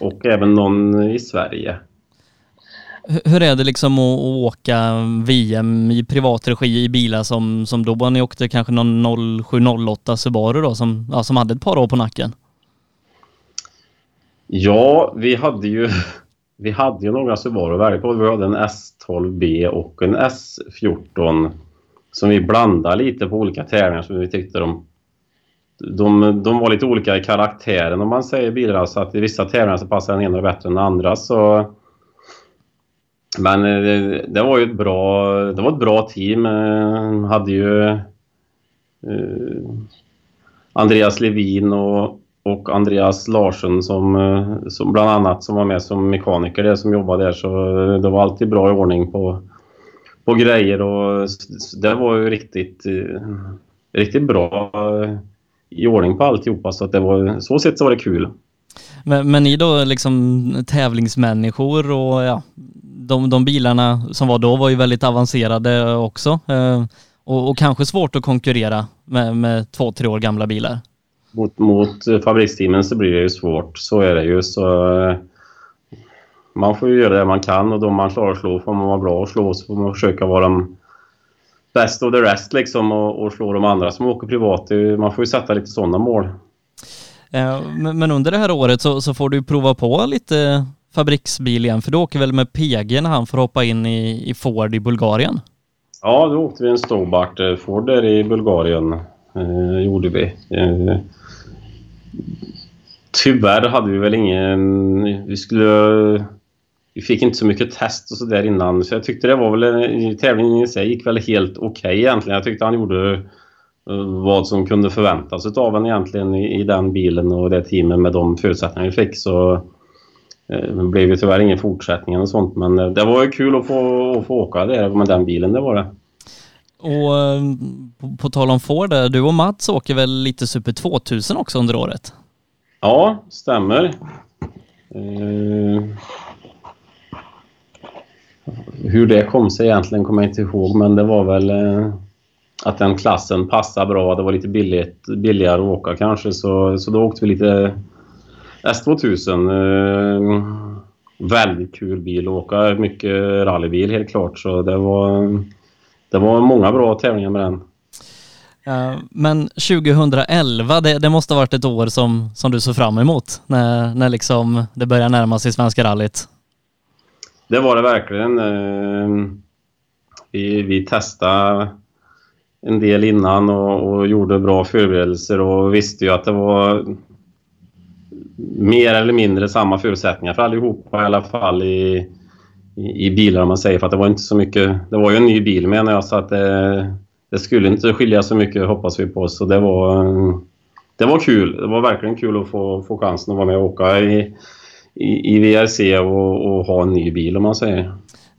Och även någon i Sverige. Hur är det liksom att åka VM i privat regi i bilar som, som då ni åkte kanske någon 0708 Subaru då som, ja, som hade ett par år på nacken? Ja, vi hade ju, vi hade ju några Subaru att välja på. Vi hade en S12B och en S14 som vi blandade lite på olika tävlingar som vi tyckte de de, de var lite olika i karaktären om man säger bilar så att i vissa tävlingar så passar den ena bättre än den andra så men eh, det, det, var ju ett bra, det var ett bra team. Eh, hade ju eh, Andreas Levin och, och Andreas Larsson som, som bland annat som var med som mekaniker där som jobbade där så det var alltid bra i ordning på, på grejer och det var ju riktigt, riktigt bra i ordning på alltihopa så att det var, så sett så var det kul. Men, men ni då liksom tävlingsmänniskor och ja, de, de bilarna som var då var ju väldigt avancerade också. Eh, och, och, kanske svårt att konkurrera med, med två, tre år gamla bilar. Mot, mot fabriksteamen så blir det ju svårt, så är det ju. Så, eh, man får ju göra det man kan och de man klarar att slå får man vara bra och slå så får man försöka vara de best of the rest liksom och, och slå de andra som åker privat. Man får ju sätta lite sådana mål. Eh, men under det här året så, så får du prova på lite fabriksbil igen, för du åker väl med PG när han får hoppa in i, i Ford i Bulgarien? Ja, då åkte vi en Stobart-Ford eh, där i Bulgarien. Eh, gjorde vi. Eh, tyvärr hade vi väl ingen... Vi skulle... Vi fick inte så mycket test och så där innan, så jag tyckte det var väl... Eh, tävlingen i sig gick väl helt okej okay egentligen. Jag tyckte han gjorde eh, vad som kunde förväntas av en egentligen i, i den bilen och det teamet med de förutsättningar vi fick. Så det blev ju tyvärr ingen fortsättning och sånt men det var ju kul att få, att få åka där med den bilen, det var det. Och på, på tal om Ford, du och Mats åker väl lite Super 2000 också under året? Ja, stämmer. Uh, hur det kom sig egentligen kommer jag inte ihåg men det var väl uh, att den klassen passade bra. Det var lite billigt, billigare att åka kanske så, så då åkte vi lite S2000. Uh, väldigt kul bil att åka. Mycket rallybil helt klart så det var, det var många bra tävlingar med den. Men 2011, det, det, måste ha varit ett år som, som du såg fram emot när, när liksom det börjar närma sig Svenska rallyt. Det var det verkligen. Eh, vi, vi testade en del innan och, och, gjorde bra förberedelser och visste ju att det var mer eller mindre samma förutsättningar för allihopa i alla fall i, i, i bilar om man säger för att det var inte så mycket. Det var ju en ny bil menar jag så att det, eh, det skulle inte skilja så mycket hoppas vi på så det var det var kul. Det var verkligen kul att få, få chansen att vara med och åka i, i, i VRC och, och, ha en ny bil om man säger.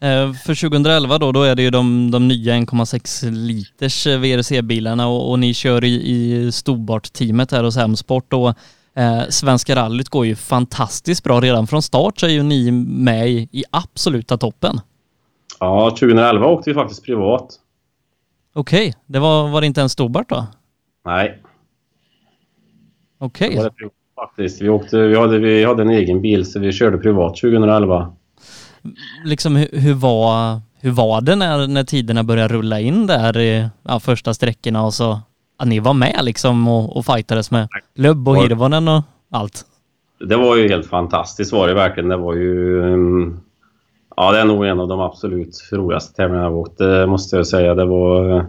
Eh, för 2011 då, då är det ju de, de nya 1,6 liters eh, VRC-bilarna och, och, ni kör i, i Stobart-teamet här hos Hemsport och eh, Svenska rallyt går ju fantastiskt bra. Redan från start så är ju ni med i, i absoluta toppen. Ja, 2011 åkte vi faktiskt privat. Okej, okay. det var, var det inte en Stobart då? Nej. Okej. Okay. Faktiskt. Vi, åkte, vi, hade, vi hade en egen bil så vi körde privat 2011. Liksom hur, hur, var, hur var det när, när tiderna började rulla in där i ja, första sträckorna och så att ni var med liksom och, och fightades med Lubb och Hirvonen och allt? Det var ju helt fantastiskt var det verkligen. Det var ju... Um, ja, det är nog en av de absolut roligaste tävlingarna jag åkt, det måste jag säga. Det var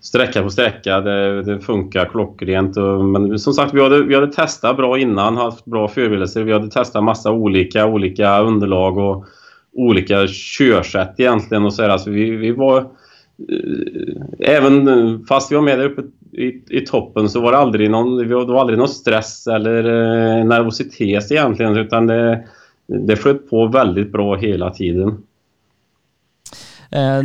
sträcka på sträcka. Det, det funkar klockrent. Och, men som sagt, vi hade, vi hade testat bra innan, haft bra förberedelser. Vi hade testat massa olika, olika underlag och olika körsätt egentligen. Och så här, alltså vi, vi var... Eh, även fast vi var med där uppe i, i toppen så var det aldrig någon, det var aldrig någon stress eller eh, nervositet egentligen utan det, det flöt på väldigt bra hela tiden. Eh,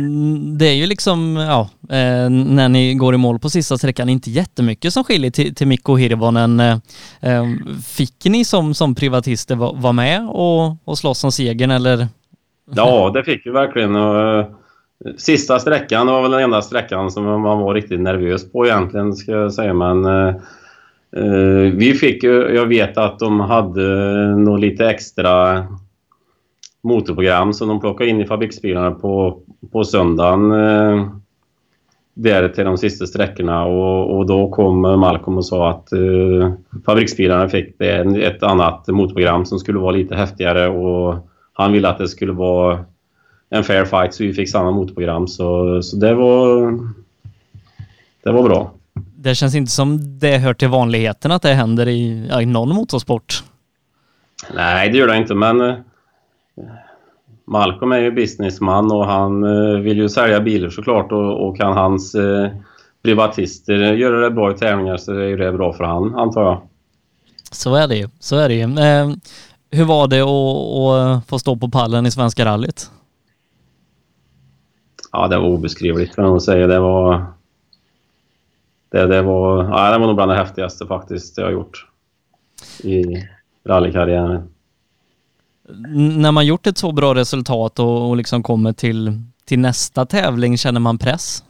det är ju liksom, ja, eh, när ni går i mål på sista sträckan, inte jättemycket som skiljer till, till Mikko Hirvonen. Eh, fick ni som, som privatister vara med och, och slåss om segern eller? Ja, det fick vi verkligen. Sista sträckan var väl den enda sträckan som man var riktigt nervös på egentligen, ska jag säga. Men eh, eh, vi fick ju, jag vet att de hade nog lite extra motorprogram som de plockade in i fabriksbilarna på, på söndagen eh, där till de sista sträckorna och, och då kom Malcolm och sa att eh, fabriksbilarna fick det, ett annat motorprogram som skulle vara lite häftigare och han ville att det skulle vara en fair fight så vi fick samma motorprogram så, så det var det var bra. Det känns inte som det hör till vanligheten att det händer i, i någon motorsport. Nej, det gör det inte men eh, Malcolm är ju businessman och han eh, vill ju sälja bilar såklart och, och kan hans eh, privatister göra det bra i tävlingar så är det bra för han, antar jag. Så är det ju. Så är det ju. Eh, hur var det att, att få stå på pallen i Svenska rallyt? Ja, det var obeskrivligt kan jag säga. Det var... Det, det, var, ja, det var nog bland det häftigaste faktiskt jag har gjort i rallykarriären när man gjort ett så bra resultat och, och liksom kommer till, till nästa tävling, känner man press?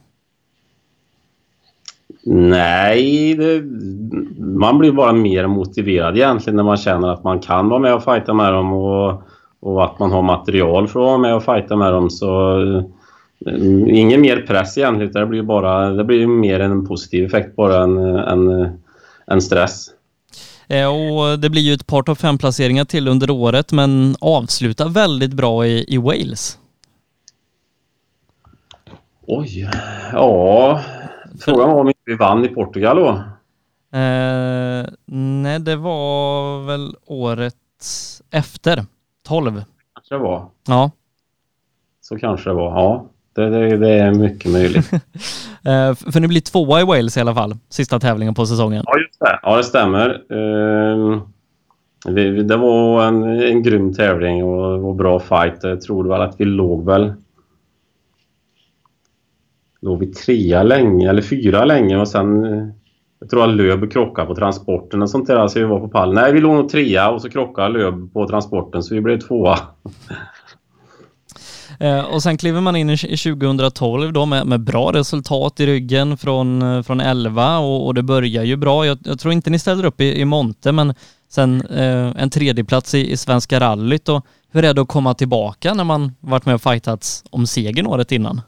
Nej, det, man blir bara mer motiverad egentligen när man känner att man kan vara med och fighta med dem och, och att man har material för att vara med och fighta med dem. Så ingen mer press egentligen, utan det blir bara det blir mer en positiv effekt bara än, än, än stress. Eh, och det blir ju ett par topp fem placeringar till under året men avslutar väldigt bra i, i Wales. Oj, ja. Frågan var om inte vi vann i Portugal då? Eh, nej, det var väl året efter. 12. Kanske det var. Ja. Så kanske det var, ja. Det, det, det är mycket möjligt. Eh, för ni blir tvåa i Wales i alla fall, sista tävlingen på säsongen. Ja, just det. Ja, det stämmer. Vi, det var en, en grym tävling och, och bra fight. Jag tror väl att vi låg väl... Låg vi trea länge, eller fyra länge och sen... Jag tror att Löb krockade på transporten och sånt där, så vi var på pallen. Nej, vi låg nog trea och så krockade Löb på transporten så vi blev tvåa. Eh, och sen kliver man in i 2012 då med, med bra resultat i ryggen från, eh, från 11 och, och det börjar ju bra. Jag, jag, tror inte ni ställer upp i, i Monte men sen eh, en tredjeplats i, i Svenska rallyt och hur är det att komma tillbaka när man varit med och fightats om segern året innan?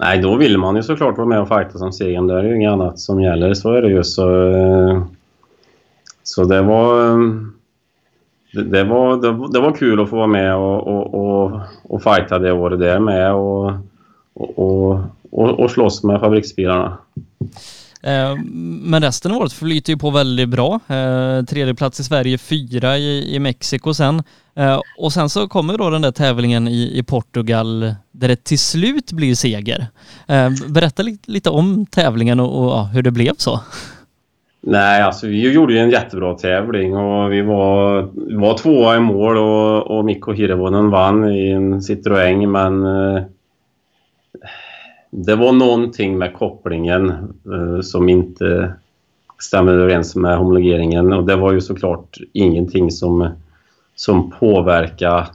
Nej, då vill man ju såklart vara med och fightas om segern. Det är ju inget annat som gäller, så är det ju. Så, eh, så det var eh, det, det, var, det, det, var kul att få vara med och, och, och, och fighta det året där med och, och, och, och slåss med fabriksbilarna. Eh, men resten av året flyter ju på väldigt bra. Eh, tredje plats i Sverige, fyra i, i Mexiko sen. Eh, och sen så kommer då den där tävlingen i, i Portugal där det till slut blir seger. Berätta lite, lite om tävlingen och, och ja, hur det blev så. Nej, alltså vi gjorde ju en jättebra tävling och vi var, vi var tvåa i mål och, och Mikko Hirvonen vann i en Citroën men eh, det var någonting med kopplingen eh, som inte stämmer överens med homologeringen. Och det var ju såklart ingenting som, som påverkade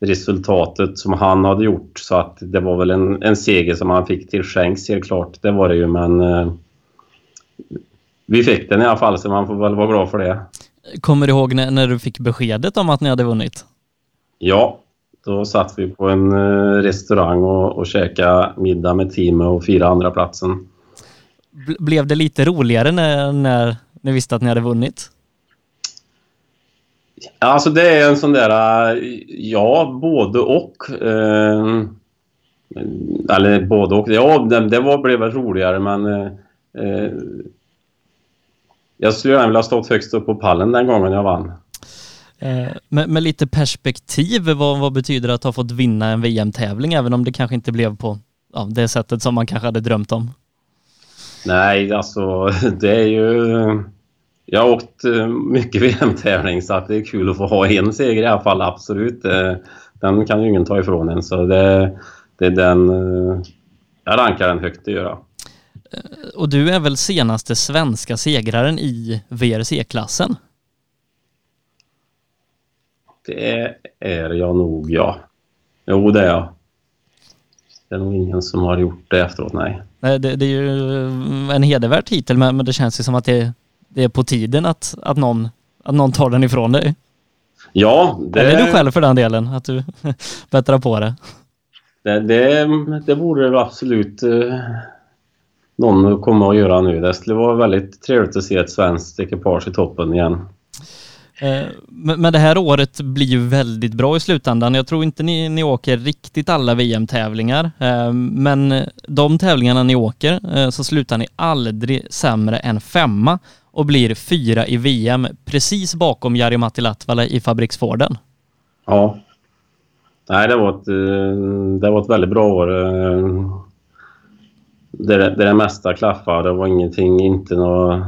resultatet som han hade gjort. Så att det var väl en, en seger som han fick till skänks helt klart, det var det ju men eh, vi fick den i alla fall, så man får väl vara glad för det. Kommer du ihåg när, när du fick beskedet om att ni hade vunnit? Ja, då satt vi på en uh, restaurang och, och käkade middag med teamet och firade andra platsen. Blev det lite roligare när, när ni visste att ni hade vunnit? Alltså det är en sån där, ja, både och. Eh, eller både och. Ja, det, det var, blev väl roligare men eh, jag skulle gärna vilja stått högst upp på pallen den gången jag vann. Eh, med, med, lite perspektiv, vad, vad betyder det att ha fått vinna en VM-tävling även om det kanske inte blev på ja, det sättet som man kanske hade drömt om? Nej, alltså det är ju... Jag har åkt eh, mycket VM-tävling så att det är kul att få ha en seger i alla fall, absolut. Eh, den kan ju ingen ta ifrån en så det, det är den... Jag rankar den högt, det gör jag. Och du är väl senaste svenska segraren i VRC-klassen? Det är jag nog, ja. Jo, det är jag. Det är nog ingen som har gjort det efteråt, nej. Nej, det, det är ju en hedervärd titel, men, men det känns ju som att det, det, är på tiden att, att, någon, att någon tar den ifrån dig. Ja, det... Eller du själv för den delen, att du bättrar på det. Det, det, det borde det absolut eh, någon kommer att göra nu. Det skulle vara väldigt trevligt att se ett svenskt ekipage i toppen igen. Eh, men det här året blir ju väldigt bra i slutändan. Jag tror inte ni, ni åker riktigt alla VM-tävlingar, eh, men de tävlingarna ni åker eh, så slutar ni aldrig sämre än femma och blir fyra i VM, precis bakom Jari-Matti Latvala i fabriksforden. Ja. Nej, det var ett, det var ett väldigt bra år där, där det mesta klaffade. Det var ingenting, inte något,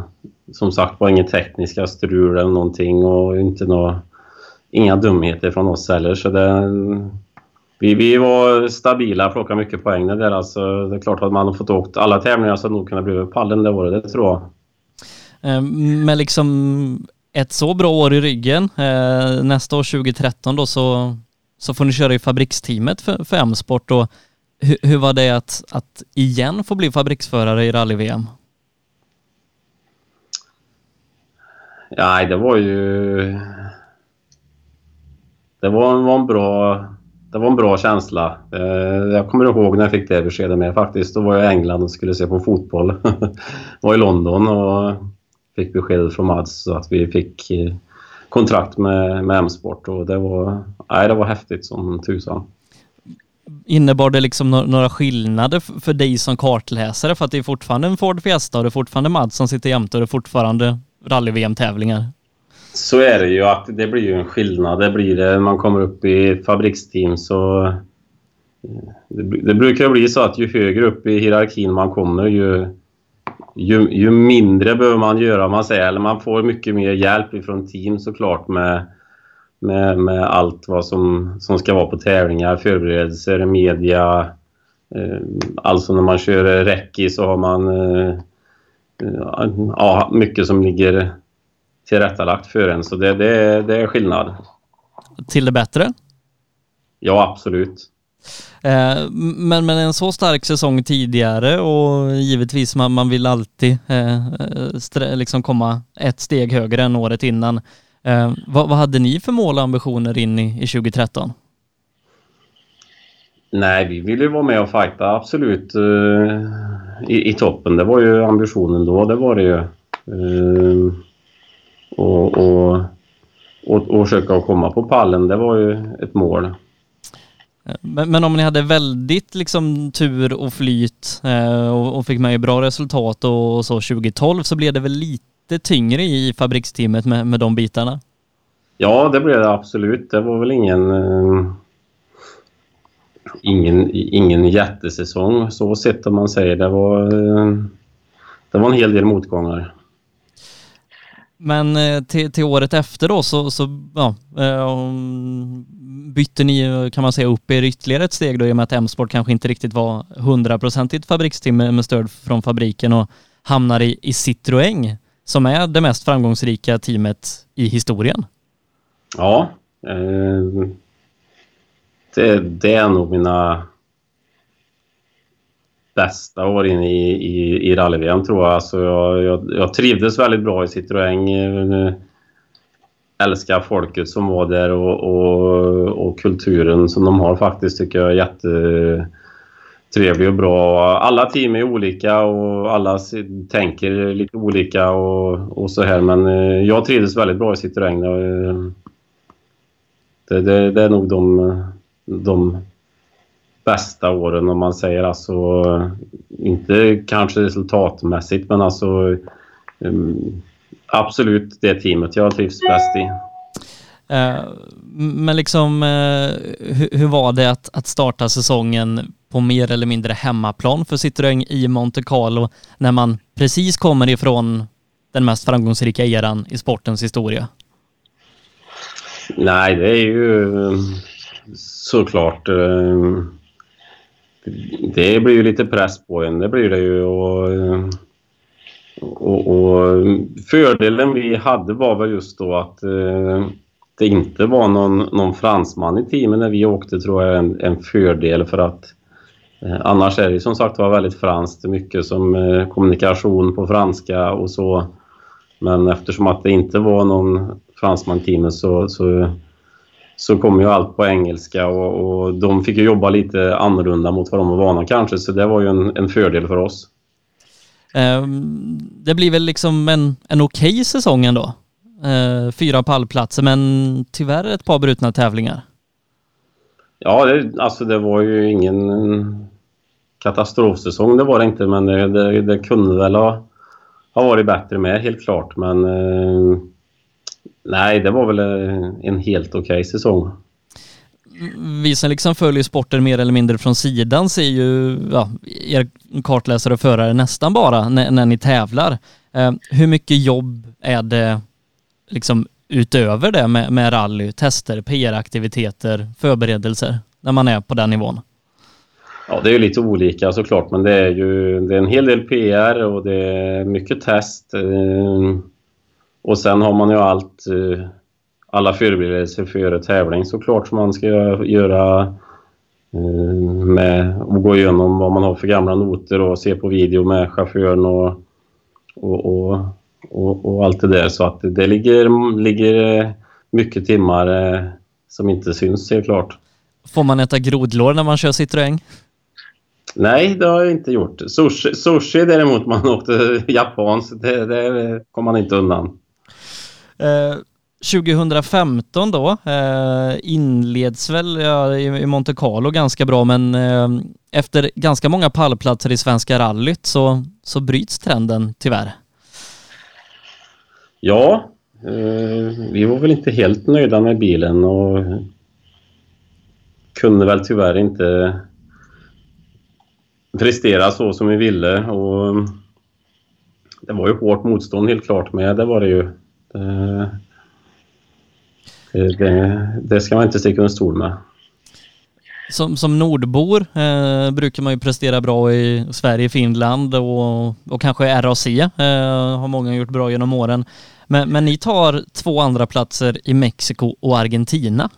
som sagt var inget tekniska strul eller någonting och inte något, inga dumheter från oss heller. Så det, vi, vi var stabila, plockade mycket poäng där. Alltså, det är klart att man har fått åkt alla tävlingar så nog kunnat bli pallen det året, det tror jag. Med men liksom ett så bra år i ryggen. Eh, nästa år 2013 då så, så får ni köra i fabriksteamet för, för M-sport och hur, hur var det att, att igen få bli fabriksförare i rally-VM? Nej, det var ju... Det var, var, en bra... Det var en bra känsla. Eh, jag kommer ihåg när jag fick det beskedet med faktiskt. Då var jag i England och skulle se på fotboll. var i London och fick beskedet från Mads så att vi fick eh, kontrakt med, med M-sport och det var, nej, det var häftigt som tusan. Innebar det liksom några skillnader för dig som kartläsare? För att det är fortfarande en Ford Fiesta och det är fortfarande Mads som sitter jämte och det är fortfarande rally-VM-tävlingar. Så är det ju att det blir ju en skillnad. Det blir det. när Man kommer upp i fabriksteam så... Eh, det, det brukar bli så att ju högre upp i hierarkin man kommer ju, ju, ju, mindre behöver man göra, man säger. Eller man får mycket mer hjälp ifrån team såklart med, med, med allt vad som, som ska vara på tävlingar, förberedelser, media. Eh, alltså när man kör räcki så har man eh, ja, mycket som ligger tillrättalagt för en. Så det, det, det är skillnad. Till det bättre? Ja, absolut. Eh, men, men en så stark säsong tidigare och givetvis man, man vill alltid eh, liksom komma ett steg högre än året innan. Eh, vad, vad, hade ni för mål och ambitioner in i, i 2013? Nej, vi ville vara med och fighta absolut uh, i, i, toppen. Det var ju ambitionen då, det var det ju. Uh, och, och, och, och försöka komma på pallen, det var ju ett mål. Men, men, om ni hade väldigt liksom tur och flyt eh, och, och, fick med bra resultat och, och, så 2012 så blev det väl lite tyngre i fabriksteamet med, med de bitarna? Ja, det blev det absolut. Det var väl ingen... Eh, ingen, ingen jättesäsong så sett om man säger. Det var, eh, det var en hel del motgångar. Men eh, till, till året efter då så, så ja, eh, bytte ni, kan man säga, upp er ytterligare ett steg då i och med att M-sport kanske inte riktigt var hundraprocentigt fabriksteam med stöd från fabriken och hamnar i, i Citroën som är det mest framgångsrika teamet i historien. Ja, eh, det, det, är nog mina bästa år inne i, i, i rally tror jag. Alltså jag, jag. Jag trivdes väldigt bra i Citroën. Älskar folket som var där och, och, och kulturen som de har faktiskt tycker jag är Trevlig och bra. Alla team är olika och alla tänker lite olika och, och så här men eh, jag trivdes väldigt bra i Citroën. Eh, det, det, det är nog de, de bästa åren om man säger alltså inte kanske resultatmässigt men alltså mm, absolut det teamet jag trivs bäst i. Uh, men liksom eh, hur, hur, var det att, att starta säsongen på mer eller mindre hemmaplan för Citroën i Monte Carlo när man precis kommer ifrån den mest framgångsrika eran i sportens historia? Nej, det är ju eh, såklart eh, det blir ju lite press på en, det blir det ju. Och, och, och fördelen vi hade var väl just då att det inte var någon, någon fransman i teamet när vi åkte tror jag är en, en fördel för att eh, annars är det som sagt var väldigt franskt, mycket som eh, kommunikation på franska och så. Men eftersom att det inte var någon fransman i teamet så, så så kom ju allt på engelska och, och, de fick ju jobba lite annorlunda mot vad de var vana kanske, så det var ju en, en fördel för oss. Um, det blir väl liksom en, en okej okay säsong ändå? Uh, fyra pallplatser, men tyvärr ett par brutna tävlingar. Ja, det, alltså det var ju ingen katastrofsäsong, det var det inte, men det, det, det kunde väl ha, ha varit bättre med, helt klart. Men uh, Nej, det var väl eh, en helt okej okay säsong. Vi som liksom följer sporten mer eller mindre från sidan ser ju ja, er kartläsare och förare nästan bara när, när ni tävlar. Eh, hur mycket jobb är det liksom utöver det med, med rally, tester, PR-aktiviteter, förberedelser när man är på den nivån? Ja, det är ju lite olika såklart, men det är ju det är en hel del PR och det är mycket test. Eh, och sen har man ju allt, eh, alla förberedelser före tävling såklart som man ska göra eh, med att gå igenom vad man har för gamla noter och se på video med chauffören och, och, och, och, och allt det där. Så att det ligger, ligger mycket timmar eh, som inte syns helt klart. Får man äta grodlår när man kör Citroën? Nej, det har jag inte gjort. Sushi, sushi däremot, man åkte japanskt, det, det kom man inte undan. 2015 eh, då eh, inleds väl ja, i Monte Carlo ganska bra men eh, efter ganska många pallplatser i Svenska rallyt så, så bryts trenden tyvärr. Ja, eh, vi var väl inte helt nöjda med bilen och kunde väl tyvärr inte prestera så som vi ville och det var ju hårt motstånd helt klart med. Det var det ju. Det, det, det ska man inte sticka under stol med. Som, som nordbor eh, brukar man ju prestera bra i Sverige, Finland och, och kanske RAC eh, har många gjort bra genom åren. Men, men ni tar två andra platser i Mexiko och Argentina.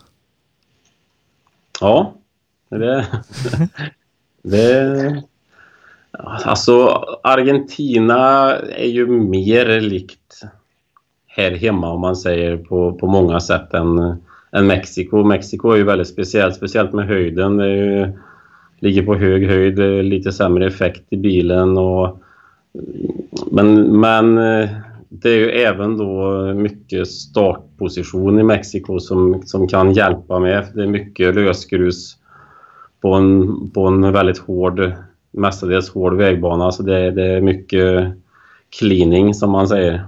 Ja, det... det alltså Argentina är ju mer likt här hemma om man säger på, på många sätt än, än Mexiko. Mexiko är ju väldigt speciellt, speciellt med höjden. Det ju, ligger på hög höjd, eh, lite sämre effekt i bilen och men, men eh, det är ju även då mycket startposition i Mexiko som, som kan hjälpa med. Det är mycket lösgrus på en, på en väldigt hård, mestadels hård vägbana. Så det, det är mycket cleaning som man säger.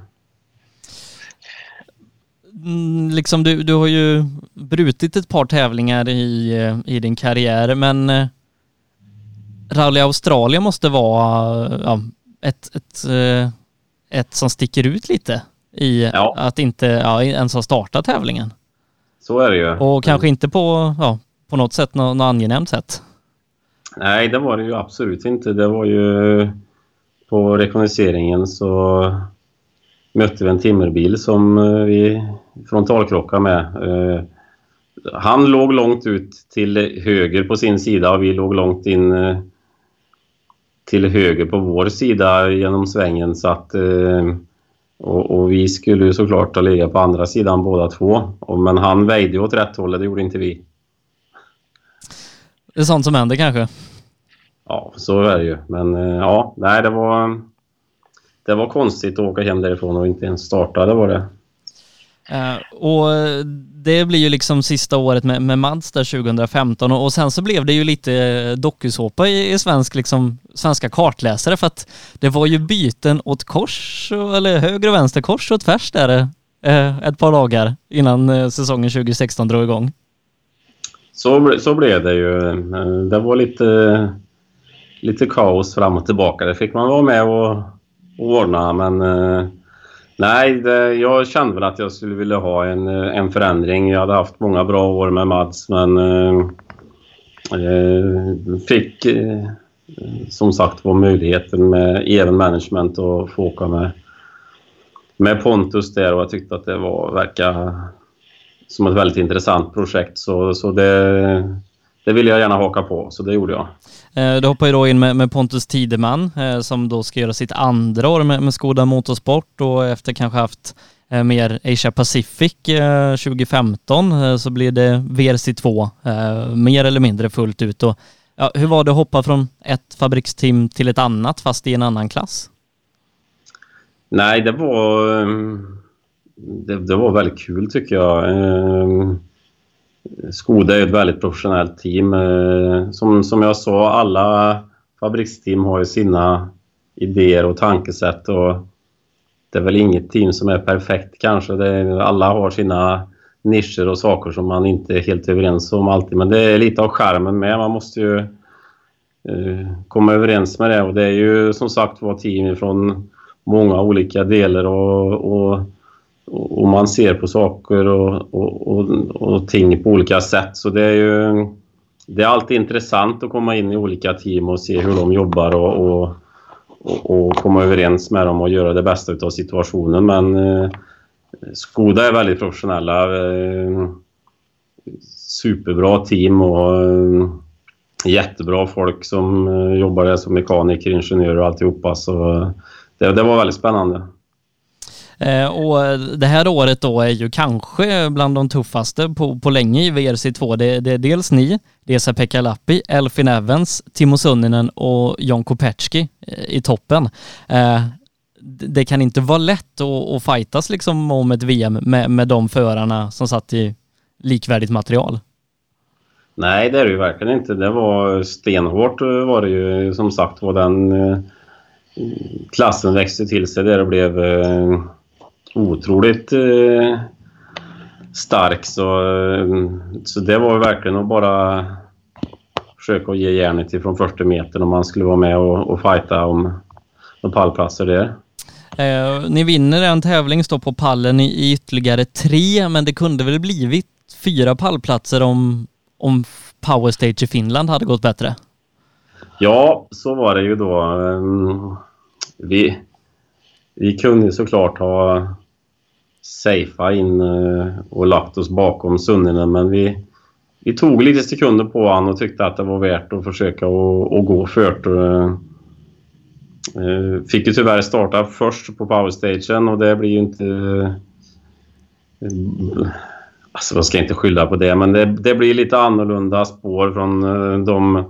Mm, liksom du, du har ju brutit ett par tävlingar i, i din karriär men eh, Rally Australien måste vara ja, ett, ett, eh, ett som sticker ut lite i ja. att inte ja, ens ha startat tävlingen. Så är det ju. Och kanske inte på, ja, på något sätt, något, något angenämt sätt. Nej, det var det ju absolut inte. Det var ju på rekognoseringen så mötte vi en timmerbil som eh, vi frontalkrockade med. Eh, han låg långt ut till höger på sin sida och vi låg långt in eh, till höger på vår sida genom svängen så att och, och vi skulle ju såklart ha legat på andra sidan båda två. Men han väjde åt rätt håll, det gjorde inte vi. Det är sånt som händer kanske? Ja, så är det ju. Men ja, nej det var det var konstigt att åka hem därifrån och inte ens starta, det var det. Uh, och det blir ju liksom sista året med, med Mads där 2015 och, och, sen så blev det ju lite dokusåpa i, i svensk, liksom, svenska kartläsare för att det var ju byten åt kors, eller höger och vänster, kors och tvärs där uh, ett par dagar innan uh, säsongen 2016 drog igång. Så, så blev det ju. Det var lite, lite kaos fram och tillbaka. Det fick man vara med och ordna men eh, nej, det, jag kände väl att jag skulle vilja ha en, eh, en förändring. Jag hade haft många bra år med Mats men eh, eh, fick eh, som sagt var möjligheten med even management att få åka med, med Pontus där och jag tyckte att det var, verkar som ett väldigt intressant projekt så, så det, det ville jag gärna haka på så det gjorde jag. Eh, du hoppar ju då in med, med Pontus Tideman eh, som då ska göra sitt andra år med, med Skoda Motorsport och efter kanske haft eh, mer Asia Pacific 2015 så blir det VRC2 mer eller mindre fullt ut. Och, ja, hur var det att hoppa från ett fabriksteam till ett annat fast i en annan klass? Nej, det var, det, det var väldigt kul tycker jag. Skoda är ett väldigt professionellt team. Eh, som, som jag sa, alla fabriksteam har ju sina idéer och tankesätt. Och det är väl inget team som är perfekt kanske. Det, alla har sina nischer och saker som man inte är helt överens om alltid. Men det är lite av skärmen med. Man måste ju eh, komma överens med det. Och det är ju som sagt var team från många olika delar och, och och man ser på saker och, och, och, och, ting på olika sätt. Så det är ju det är alltid intressant att komma in i olika team och se hur de jobbar och, och, och komma överens med dem och göra det bästa av situationen. Men eh, Skoda är väldigt professionella. Eh, superbra team och eh, jättebra folk som eh, jobbar där som mekaniker, ingenjörer och alltihopa. Så eh, det, det var väldigt spännande. Eh, och det här året då är ju kanske bland de tuffaste på, på länge i VRC2. Det, det är dels ni, dels är Pekka Lappi, Elfin Evans, Timo Sunninen och John Kopecki eh, i toppen. Eh, det kan inte vara lätt att, att fightas liksom om ett VM med, med de förarna som satt i likvärdigt material. Nej, det är det ju verkligen inte. Det var stenhårt var det ju som sagt var den klassen växte till sig där det blev otroligt eh, stark. Så, eh, så det var verkligen att bara försöka ge järnet ifrån 40 meter om man skulle vara med och, och fighta om, om pallplatser där. Eh, ni vinner en tävling, står på pallen i, i ytterligare tre, men det kunde väl blivit fyra pallplatser om, om Power Stage i Finland hade gått bättre? Ja, så var det ju då. Ehm, vi, vi kunde såklart ha safea in eh, och lagt oss bakom Sunninen men vi, vi tog lite sekunder på honom och tyckte att det var värt att försöka och, och gå fört. Eh, eh, fick ju tyvärr starta först på powerstagen och det blir ju inte... Alltså jag ska inte skylla på det men det, det blir lite annorlunda spår från de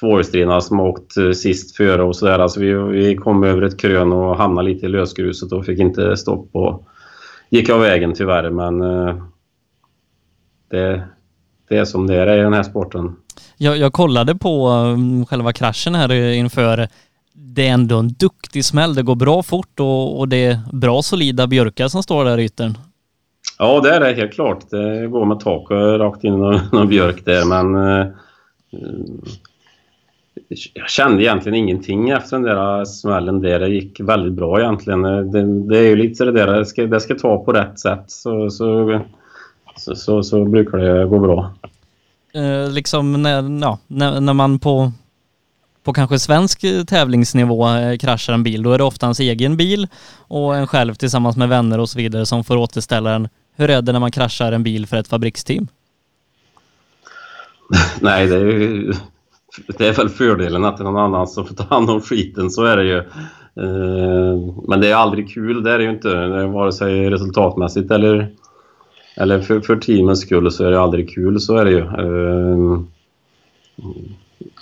tvåhjulsdrivna som har åkt sist före och sådär. Alltså vi, vi kom över ett krön och hamnade lite i lösgruset och fick inte stopp på gick av vägen tyvärr, men eh, det, det är som det är i den här sporten. Jag, jag kollade på um, själva kraschen här inför det är ändå en duktig smäll. Det går bra fort och, och det är bra solida björkar som står där i yttern. Ja, det är det helt klart. Det går med tak rakt in i någon björk där, men eh, jag kände egentligen ingenting efter den där smällen där. Det gick väldigt bra egentligen. Det, det är ju lite det där, det ska, det ska ta på rätt sätt så, så, så, så, så brukar det gå bra. Eh, liksom när, ja, när, när man på, på kanske svensk tävlingsnivå eh, kraschar en bil, då är det ofta ens egen bil och en själv tillsammans med vänner och så vidare som får återställa den. Hur är det när man kraschar en bil för ett fabriksteam? Nej, det är ju det är väl fördelen att det är någon annan som får ta hand om skiten, så är det ju. Eh, men det är aldrig kul, det är det ju inte. Vare sig resultatmässigt eller, eller för, för teamens skull så är det aldrig kul, så är det ju. Eh,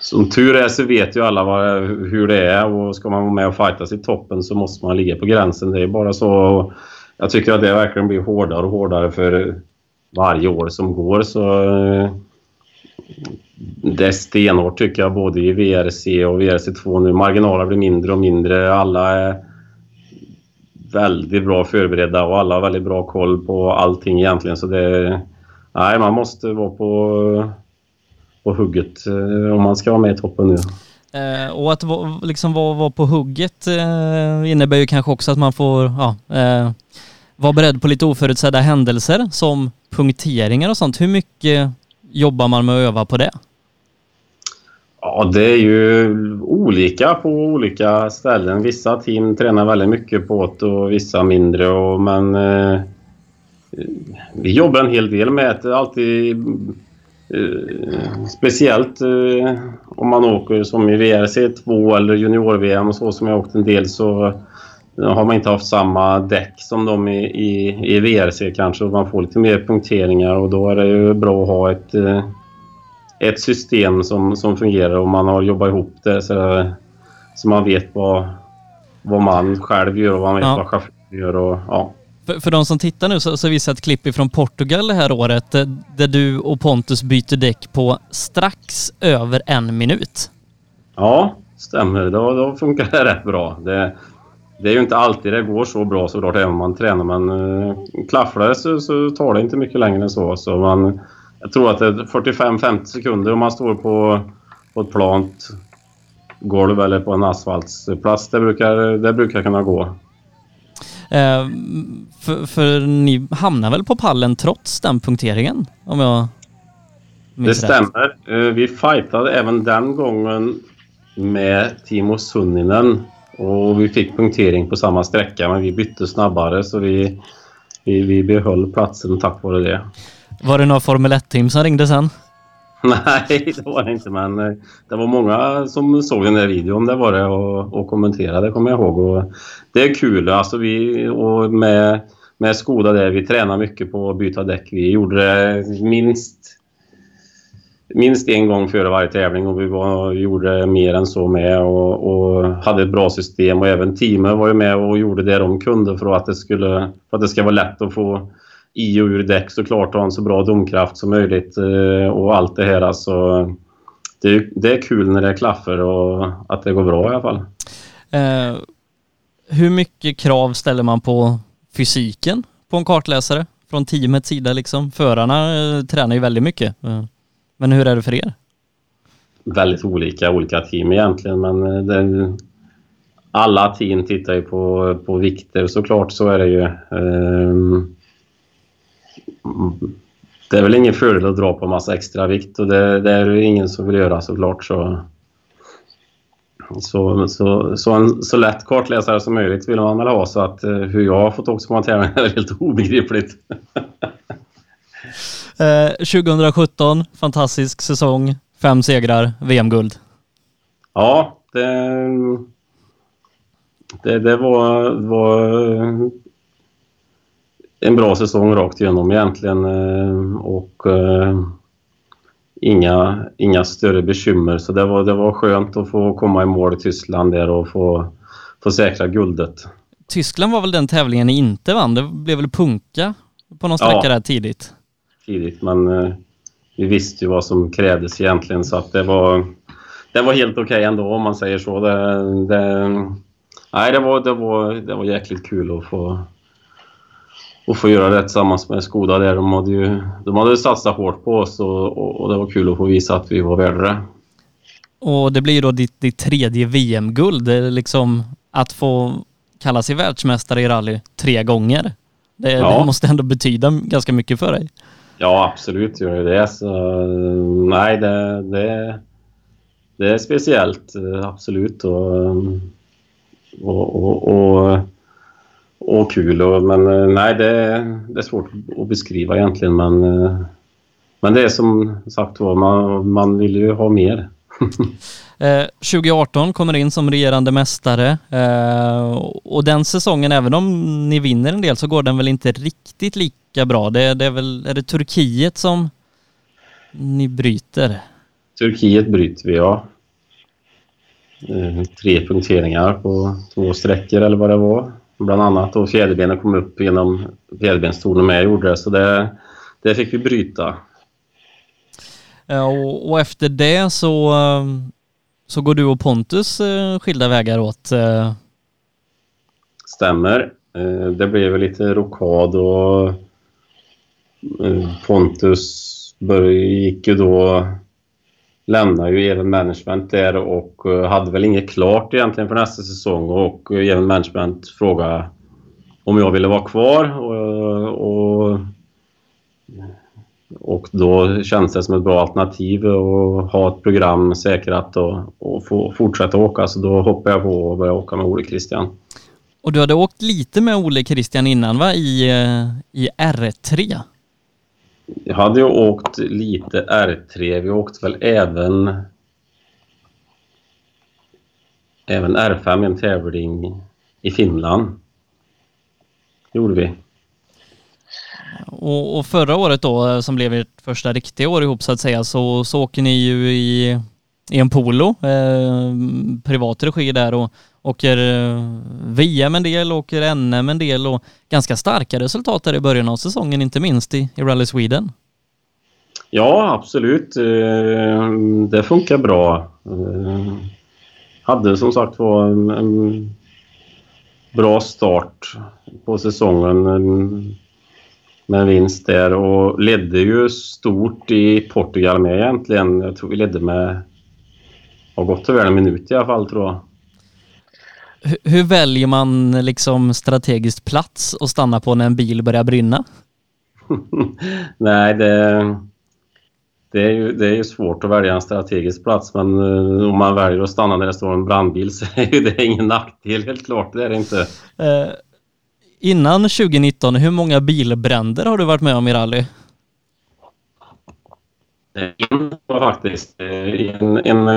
som tur är så vet ju alla vad, hur det är och ska man vara med och fightas i toppen så måste man ligga på gränsen. Det är bara så. Jag tycker att det verkligen blir hårdare och hårdare för varje år som går. så eh, det är stenhårt tycker jag, både i VRC och VRC2 nu. Marginalerna blir mindre och mindre. Alla är väldigt bra förberedda och alla har väldigt bra koll på allting egentligen. Så det... Nej, man måste vara på, på hugget eh, om man ska vara med i toppen nu. Eh, och att liksom vara, vara på hugget eh, innebär ju kanske också att man får ja, eh, vara beredd på lite oförutsedda händelser som punkteringar och sånt. Hur mycket jobbar man med att öva på det? Ja, det är ju olika på olika ställen. Vissa team tränar väldigt mycket på det och vissa mindre. Och, men eh, vi jobbar en hel del med det. Alltid eh, speciellt eh, om man åker som i VRC2 eller junior-VM och så som jag åkt en del så har man inte haft samma däck som de i, i, i VRC kanske och man får lite mer punkteringar och då är det ju bra att ha ett eh, ett system som, som fungerar och man har jobbat ihop det så, så man vet vad, vad man själv gör och man vet ja. vad chauffören gör och ja. För, för de som tittar nu så, så visar ett klipp från Portugal det här året där du och Pontus byter däck på strax över en minut. Ja, stämmer. Då, då funkar det rätt bra. Det, det är ju inte alltid det går så bra såklart även om man tränar men uh, klaffar det så, så tar det inte mycket längre än så. så man, jag tror att det är 45-50 sekunder om man står på, på ett plant golv eller på en asfaltsplats. Det brukar, det brukar kunna gå. Eh, för, för, ni hamnar väl på pallen trots den punkteringen? Om jag Det stämmer. Eh, vi fightade även den gången med Timo Sunninen och vi fick punktering på samma sträcka men vi bytte snabbare så vi, vi, vi behöll platsen tack vare det. Var det några Formel 1-team som ringde sen? Nej, det var det inte, men eh, det var många som såg den där videon, det var det, och, och kommenterade, kommer jag ihåg. Och det är kul, alltså vi, och med, med Skoda där, vi tränar mycket på att byta däck. Vi gjorde det minst, minst en gång före varje tävling och vi var, gjorde mer än så med och, och hade ett bra system och även teamet var ju med och gjorde det de kunde för att det, skulle, för att det ska vara lätt att få i och ur däck såklart och ha en så bra domkraft som möjligt eh, och allt det här. Alltså, det, är, det är kul när det klaffar och att det går bra i alla fall. Eh, hur mycket krav ställer man på fysiken på en kartläsare från teamets sida liksom? Förarna eh, tränar ju väldigt mycket. Eh, men hur är det för er? Väldigt olika, olika team egentligen men eh, det, alla team tittar ju på, på vikter såklart, så är det ju. Um, det är väl ingen fördel att dra på massa extra vikt och det, det är det ingen som vill göra såklart. Så, så, så, så en så lätt kartläsare som möjligt vill man väl ha så att uh, hur jag har fått åka på en tävling är helt obegripligt. eh, 2017, fantastisk säsong, fem segrar, VM-guld. Ja, det, det, det var, var en bra säsong rakt igenom egentligen eh, och eh, inga, inga större bekymmer. Så det var, det var skönt att få komma i mål i Tyskland där och få, få säkra guldet. Tyskland var väl den tävlingen ni inte vann? Det blev väl punka på någon sträcka ja, där tidigt? Tidigt, men eh, vi visste ju vad som krävdes egentligen så att det var, det var helt okej okay ändå om man säger så. Det, det, nej, det var, det, var, det var jäkligt kul att få, att få göra det tillsammans med Skoda där. De hade ju de hade satsat hårt på oss och, och, och det var kul att få visa att vi var värda det. Och det blir ju då ditt, ditt tredje VM-guld. Liksom att få kalla sig världsmästare i rally tre gånger. Det, ja. det, måste ändå betyda ganska mycket för dig. Ja, absolut gör det Så, nej, det, det, det är speciellt, eh, absolut. Och, och, och, och och kul. Och, men eh, nej, det, det, är svårt att beskriva egentligen. Men, eh, men det är som sagt var, man, man vill ju ha mer. 2018 kommer in som regerande mästare och den säsongen, även om ni vinner en del, så går den väl inte riktigt lika bra. Det, det är väl, är det Turkiet som ni bryter? Turkiet bryter vi, ja. Tre punkteringar på två sträckor eller vad det var bland annat. Och fjäderbenen kom upp genom fjäderbenstolen med gjorde det, så det, det fick vi bryta. Och, och, efter det så, så går du och Pontus eh, skilda vägar åt? Eh. Stämmer. Eh, det blev lite rokad och Eh, Pontus började, gick ju då lämnade ju Even Management där och eh, hade väl inget klart egentligen för nästa säsong och eh, Even Management frågade om jag ville vara kvar och, och, och då kändes det som ett bra alternativ att ha ett program säkrat och, och få fortsätta åka så då hoppade jag på och började åka med Ole Christian. Och du hade åkt lite med Ole Christian innan va, i, i R3? Jag hade ju åkt lite R3. Vi åkte väl även även R5 i en tävling i Finland. Det gjorde vi. Och, och, förra året då, eh, som blev ert första riktiga år ihop så att säga, så, så åker ni ju i, i en polo, eh, privat regi där och åker eh, VM en del, åker NM en del och ganska starka resultat där i början av säsongen, inte minst i, i Rally Sweden. Ja, absolut. Eh, det funkar bra. Eh, hade som sagt var en, en bra start på säsongen med en vinst där och ledde ju stort i Portugal med egentligen. Jag tror vi ledde med, har gått över en minut i alla fall tror jag. Hur väljer man liksom strategiskt plats att stanna på när en bil börjar brinna? Nej, det, det, är ju, det är ju svårt att välja en strategisk plats men uh, om man väljer att stanna när det står en brandbil så är ju det ingen nackdel, helt klart. Det är det inte. Uh, innan 2019, hur många bilbränder har du varit med om i rally? En var faktiskt en, en,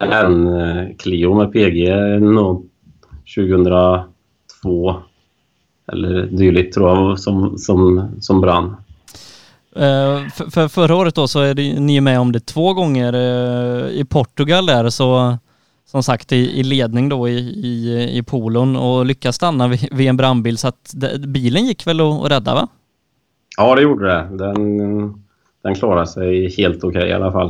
en Clio med PG 2002 eller dylikt tror jag som, som, som brann. Uh, för, för, förra året då så är det, ni med om det två gånger uh, i Portugal där så som sagt i, i ledning då i, i, i polon och lyckas stanna vid, vid en brandbil så att det, bilen gick väl att, att rädda va? Ja det gjorde det. Den, den klarade sig helt okej okay, i alla fall.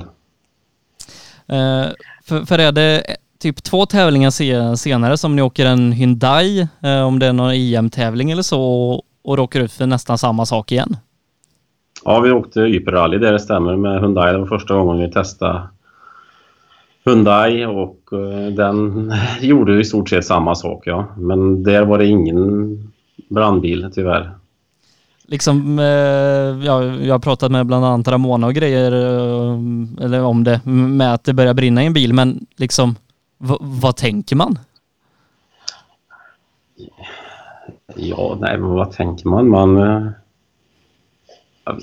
Uh, för, för är det typ två tävlingar senare som ni åker en Hyundai, eh, om det är någon EM-tävling eller så, och, råkar ut för nästan samma sak igen? Ja, vi åkte Yperrally där det stämmer med Hyundai. Det var första gången vi testade Hyundai och eh, den gjorde i stort sett samma sak ja. Men där var det ingen brandbil tyvärr. Liksom, eh, ja, jag har pratat med bland annat Ramona och grejer, eller om det, med att det börjar brinna i en bil, men liksom, v- vad tänker man? Ja, nej, men vad tänker man? Man, eh,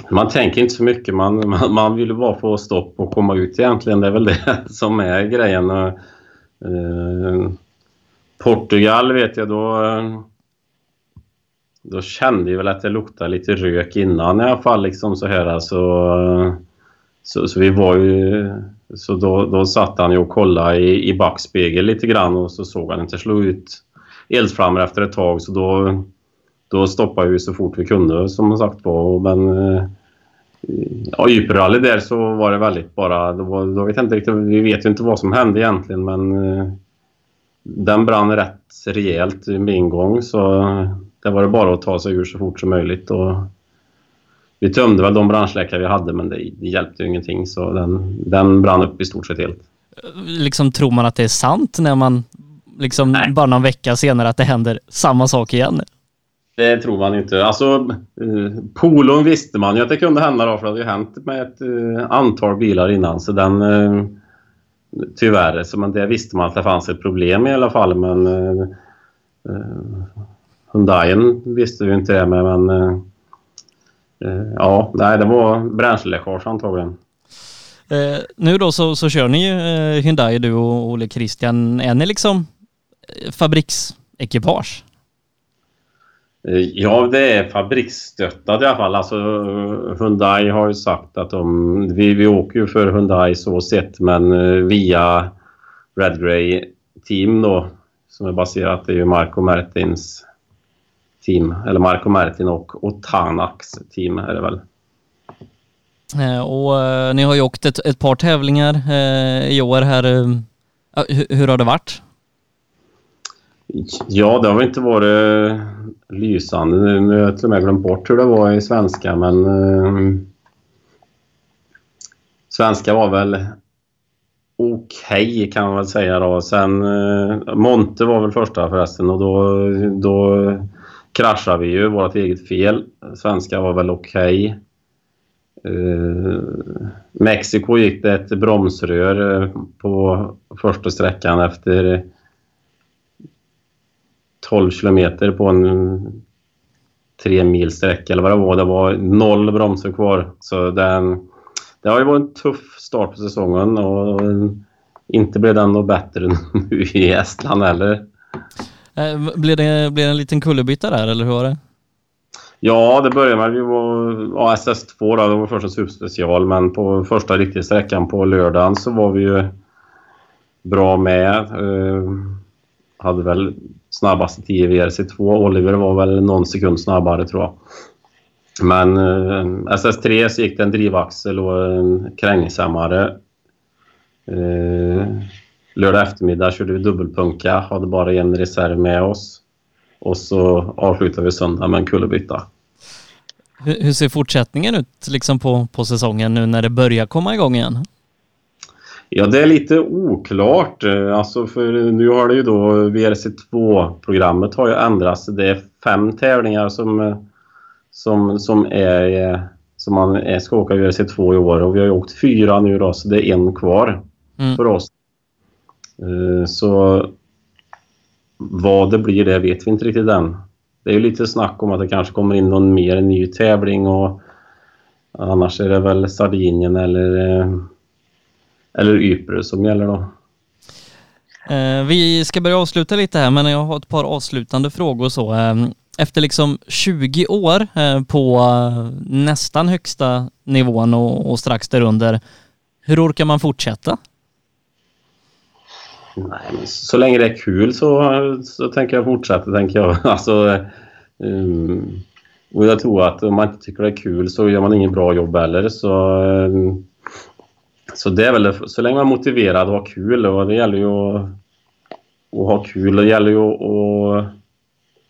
man tänker inte så mycket. Man, man, man vill bara få stopp och komma ut egentligen. Det är väl det som är grejen. Eh, Portugal vet jag, då, eh, då kände jag väl att det luktade lite rök innan i alla fall. Liksom så här, så, så, så vi var ju... Så då, då satt han ju och kollade i, i backspegel lite grann och så såg han inte slå ut eldflammor efter ett tag så då, då stoppade vi så fort vi kunde som sagt var. Men eh, ja, Yperrally där så var det väldigt bara, då, då vet jag inte riktigt, vi vet ju inte vad som hände egentligen men eh, den brann rätt rejält med en gång så eh, det var det bara att ta sig ur så fort som möjligt. Och vi tömde väl de brandsläckare vi hade men det, det hjälpte ju ingenting så den, den brann upp i stort sett helt. Liksom tror man att det är sant när man, liksom Nej. bara någon vecka senare att det händer samma sak igen? Det tror man inte. Alltså, eh, polon visste man ju att det kunde hända då, för det hade ju hänt med ett eh, antal bilar innan. Så den... Eh, tyvärr, så men det visste man att det fanns ett problem i alla fall. Men Hyundaien visste ju inte det med, men... Eh, ja, nej, det var bränsleläckage antagligen. Eh, nu då så, så kör ni ju eh, Hyundai du och Ole Christian. Är ni liksom eh, fabriksekipage? Eh, Ja, det är fabriksstöttat i alla fall. Alltså, Hyundai har ju sagt att de... Vi, vi åker ju för Hyundai så sett, men via Red Grey Team då, som är baserat i Marco Mertins team. Eller Marco Mertin och Otanax team är det väl. Eh, och eh, ni har ju åkt ett, ett par tävlingar eh, i år här. Hur, hur har det varit? Ja, det har väl inte varit lysande. Nu har jag till och med glömt bort hur det var i svenska, men... Eh, svenska var väl okej kan man väl säga då. Sen eh, Monte var väl första förresten och då, då kraschade vi ju, vårt eget fel. Svenska var väl okej. Eh, Mexiko gick det ett bromsrör eh, på första sträckan efter 12 kilometer på en tre mil sträcka eller vad det var. Det var noll bromsar kvar. Så den, det har ju varit en tuff start på säsongen och inte blev den något bättre nu i Estland heller. Eh, blev, det, blev det en liten kullerbytta där eller hur var det? Ja, det började med att vi var ja, SS2 då, det var första superspecial men på första riktiga sträckan på lördagen så var vi ju bra med. Eh, hade väl snabbaste 10 VRC2. Oliver var väl någon sekund snabbare tror jag. Men eh, SS3 så gick det en drivaxel och en krängsämmare. Eh, lördag eftermiddag körde vi dubbelpunka, hade bara en reserv med oss. Och så avslutade vi söndag med en kullerbytta. Hur, hur ser fortsättningen ut liksom på, på säsongen nu när det börjar komma igång igen? Ja, det är lite oklart. Alltså för nu har det ju då VRC2-programmet har ju ändrats. Det är fem tävlingar som, som, som, är, som man ska åka VRC2 i år och vi har ju åkt fyra nu då så det är en kvar Mm. för oss. Eh, så vad det blir det vet vi inte riktigt än. Det är ju lite snack om att det kanske kommer in någon mer ny tävling och annars är det väl Sardinien eller eh, eller Ypres som gäller då. Eh, vi ska börja avsluta lite här men jag har ett par avslutande frågor så. Efter liksom 20 år på nästan högsta nivån och strax därunder, hur orkar man fortsätta? Mm. Nej, men så länge det är kul så, så tänker jag fortsätta, tänker jag. Alltså, um, och jag tror att om man inte tycker det är kul så gör man inget bra jobb heller. Så, um, så det är väl det, så länge man är motiverad och har kul och det gäller ju att, att ha kul. Det gäller ju att, att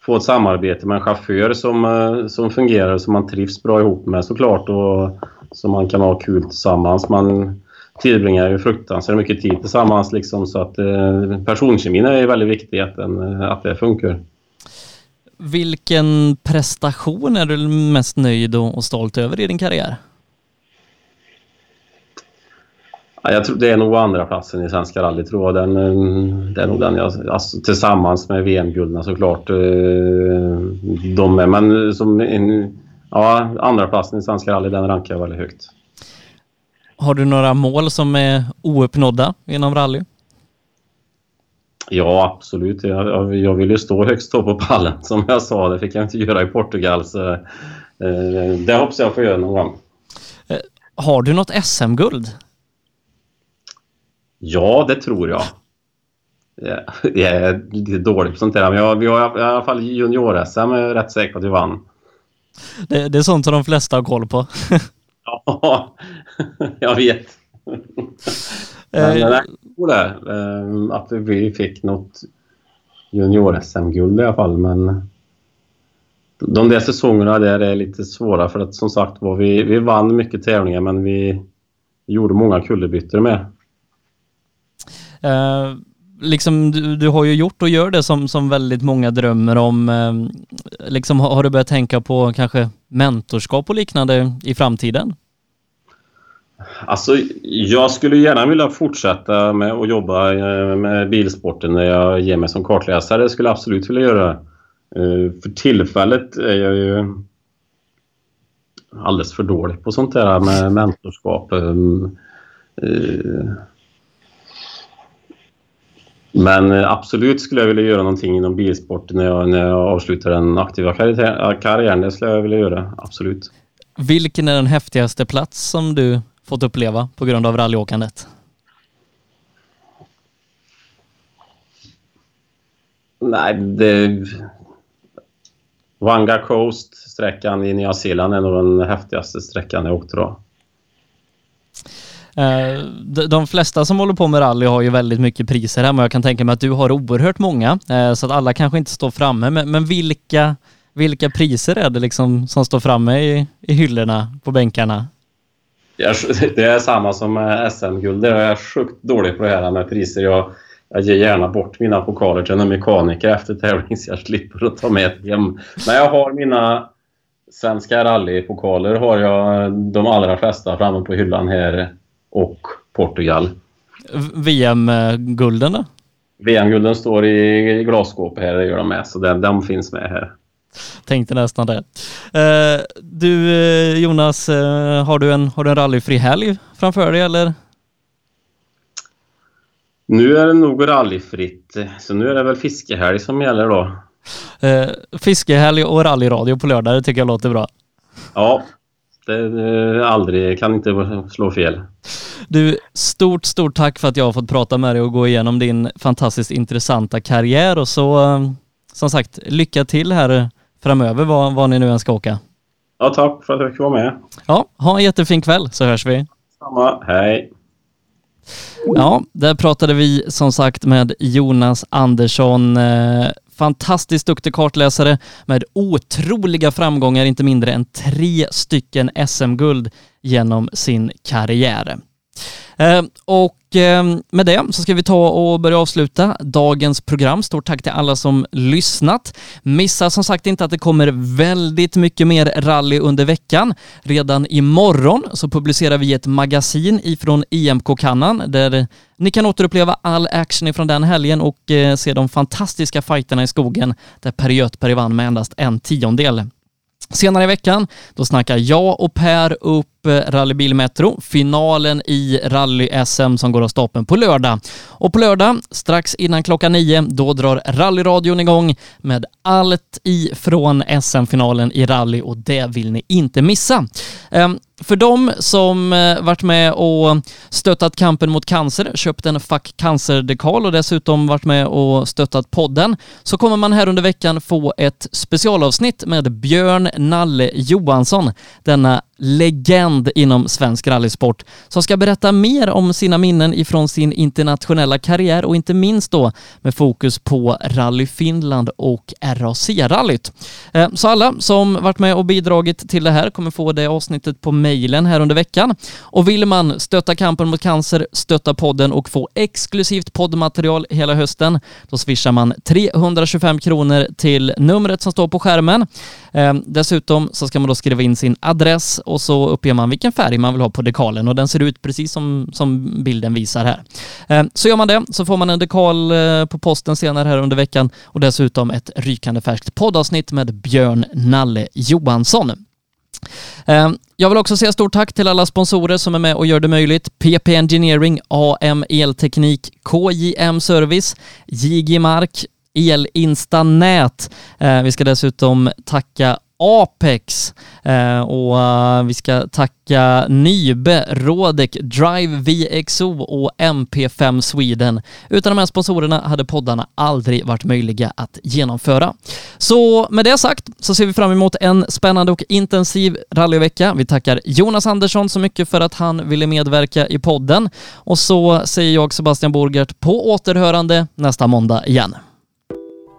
få ett samarbete med en chaufför som, eh, som fungerar som man trivs bra ihop med såklart och som man kan ha kul tillsammans. Man, tillbringar ju fruktansvärt mycket tid tillsammans liksom så att eh, personkemin är väldigt viktig att, den, att det funkar. Vilken prestation är du mest nöjd och stolt över i din karriär? Ja, jag tror det är nog andra platsen i Svenska rally tror jag. Den, det är nog den jag, alltså, tillsammans med VM-gulden såklart. Eh, de är, men som en, ja, andra platsen i Svenska rally den rankar jag väldigt högt. Har du några mål som är ouppnådda inom rally? Ja, absolut. Jag, jag vill ju stå högst upp på pallen som jag sa. Det fick jag inte göra i Portugal. Så, eh, det hoppas jag få göra någon gång. Eh, har du något SM-guld? Ja, det tror jag. Jag är lite dålig på sånt där, men jag, vi har i alla fall junior-SM är rätt säker på att vi vann. Det, det är sånt som de flesta har koll på. ja, jag vet. men, jag tror det. Ehm, att vi fick något junior-SM-guld i alla fall, men de där säsongerna där är lite svåra för att som sagt var vi, vi vann mycket tävlingar men vi gjorde många kullerbyttor med. Eh, liksom, du, du, har ju gjort och gör det som, som väldigt många drömmer om. Eh, liksom, har, har du börjat tänka på kanske mentorskap och liknande i framtiden? Alltså, jag skulle gärna vilja fortsätta med att jobba eh, med bilsporten när jag ger mig som kartläsare. Det skulle jag absolut vilja göra. Eh, för tillfället är jag ju alldeles för dålig på sånt där med mentorskap. Ehm, eh, men eh, absolut skulle jag vilja göra någonting inom bilsporten när jag, när jag avslutar den aktiva karriären. Det skulle jag vilja göra, absolut. Vilken är den häftigaste plats som du fått uppleva på grund av rallyåkandet? Nej, det... Wanga Coast-sträckan i Nya Zeeland är nog den häftigaste sträckan jag åkte då. Eh, de flesta som håller på med rally har ju väldigt mycket priser här, men jag kan tänka mig att du har oerhört många, eh, så att alla kanske inte står framme. Men, vilka, vilka priser är det liksom som står framme i, i hyllorna på bänkarna? Det är samma som eh, SM-guld. Jag är sjukt dålig på det här med priser. Jag, jag ger gärna bort mina pokaler till en mekaniker efter tävling så jag slipper att ta med hem. Men jag har mina Svenska rallypokaler har jag de allra flesta framme på hyllan här och Portugal. VM-gulden då? VM-gulden står i glasskåpet här, det gör de med, så den, de finns med här. Tänkte nästan det. Uh, du eh, Jonas, uh, har, du en, har du en rallyfri helg framför dig eller? Nu är det nog rallyfritt, så nu är det väl fiskehelg som gäller då. Fiskehelg och rallyradio på lördag, det tycker jag låter bra. Ja, det, det aldrig, kan inte slå fel. Du, stort, stort tack för att jag har fått prata med dig och gå igenom din fantastiskt intressanta karriär och så eh, som sagt, lycka till här framöver vad, vad ni nu än ska åka. Ja, tack för att jag fick vara med. Ja, ha en jättefin kväll så hörs vi. Samma, hej. Ja, där pratade vi som sagt med Jonas Andersson eh, fantastiskt duktig kartläsare med otroliga framgångar, inte mindre än tre stycken SM-guld genom sin karriär. Ehm, och ehm, med det så ska vi ta och börja avsluta dagens program. Stort tack till alla som lyssnat. Missa som sagt inte att det kommer väldigt mycket mer rally under veckan. Redan imorgon så publicerar vi ett magasin ifrån IMK-kannan där ni kan återuppleva all action ifrån den helgen och eh, se de fantastiska fighterna i skogen där Per Göthberg vann med endast en tiondel. Senare i veckan, då snackar jag och Per upp Rallybil Metro, finalen i rally-SM som går av stapeln på lördag. Och på lördag, strax innan klockan nio, då drar rallyradion igång med allt ifrån SM-finalen i rally och det vill ni inte missa. Ehm, för de som eh, varit med och stöttat kampen mot cancer, köpt en Fuck Cancer-dekal och dessutom varit med och stöttat podden, så kommer man här under veckan få ett specialavsnitt med Björn Nalle Johansson, denna legend legend inom svensk rallysport som ska berätta mer om sina minnen ifrån sin internationella karriär och inte minst då med fokus på Rally Finland och RAC-rallyt. Eh, så alla som varit med och bidragit till det här kommer få det avsnittet på mejlen här under veckan. Och vill man stötta kampen mot cancer, stötta podden och få exklusivt poddmaterial hela hösten, då swishar man 325 kronor till numret som står på skärmen. Eh, dessutom så ska man då skriva in sin adress och så uppger man vilken färg man vill ha på dekalen och den ser ut precis som, som bilden visar här. Eh, så gör man det så får man en dekal eh, på posten senare här under veckan och dessutom ett rykande färskt poddavsnitt med Björn Nalle Johansson. Eh, jag vill också säga stort tack till alla sponsorer som är med och gör det möjligt. PP Engineering, AM Elteknik, KJM Service, JG Mark, Elinstanät. Vi ska dessutom tacka Apex eh, och uh, vi ska tacka Nybe, Rodec, Drive VXO och MP5 Sweden. Utan de här sponsorerna hade poddarna aldrig varit möjliga att genomföra. Så med det sagt så ser vi fram emot en spännande och intensiv rallyvecka. Vi tackar Jonas Andersson så mycket för att han ville medverka i podden och så säger jag Sebastian Borgert på återhörande nästa måndag igen.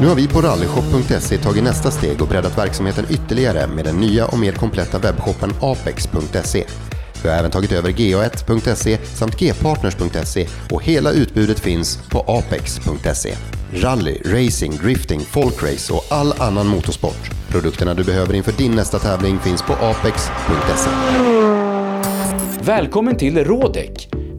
Nu har vi på rallyshop.se tagit nästa steg och breddat verksamheten ytterligare med den nya och mer kompletta webbshoppen apex.se. Vi har även tagit över ga1.se samt gpartners.se och hela utbudet finns på apex.se. Rally, racing, drifting, folkrace och all annan motorsport. Produkterna du behöver inför din nästa tävling finns på apex.se. Välkommen till Rådek!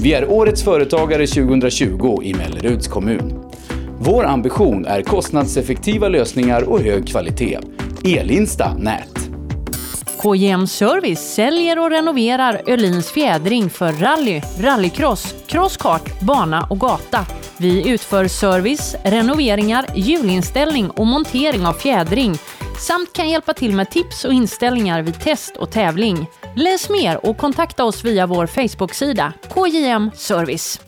Vi är Årets Företagare 2020 i Melleruds kommun. Vår ambition är kostnadseffektiva lösningar och hög kvalitet. Elinsta Nät. KJM Service säljer och renoverar Öhlins fjädring för rally, rallycross, crosskart, bana och gata. Vi utför service, renoveringar, hjulinställning och montering av fjädring samt kan hjälpa till med tips och inställningar vid test och tävling. Läs mer och kontakta oss via vår Facebook-sida KJM Service.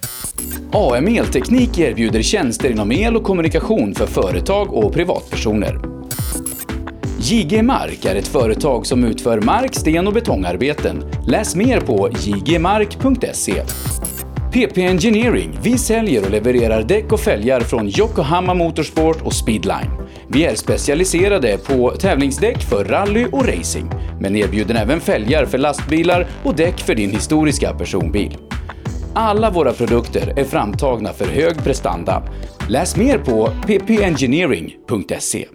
AM Elteknik erbjuder tjänster inom el och kommunikation för företag och privatpersoner. JG Mark är ett företag som utför mark-, sten och betongarbeten. Läs mer på jgmark.se. PP Engineering. Vi säljer och levererar däck och fälgar från Yokohama Motorsport och Speedline. Vi är specialiserade på tävlingsdäck för rally och racing, men erbjuder även fälgar för lastbilar och däck för din historiska personbil. Alla våra produkter är framtagna för hög prestanda. Läs mer på ppengineering.se.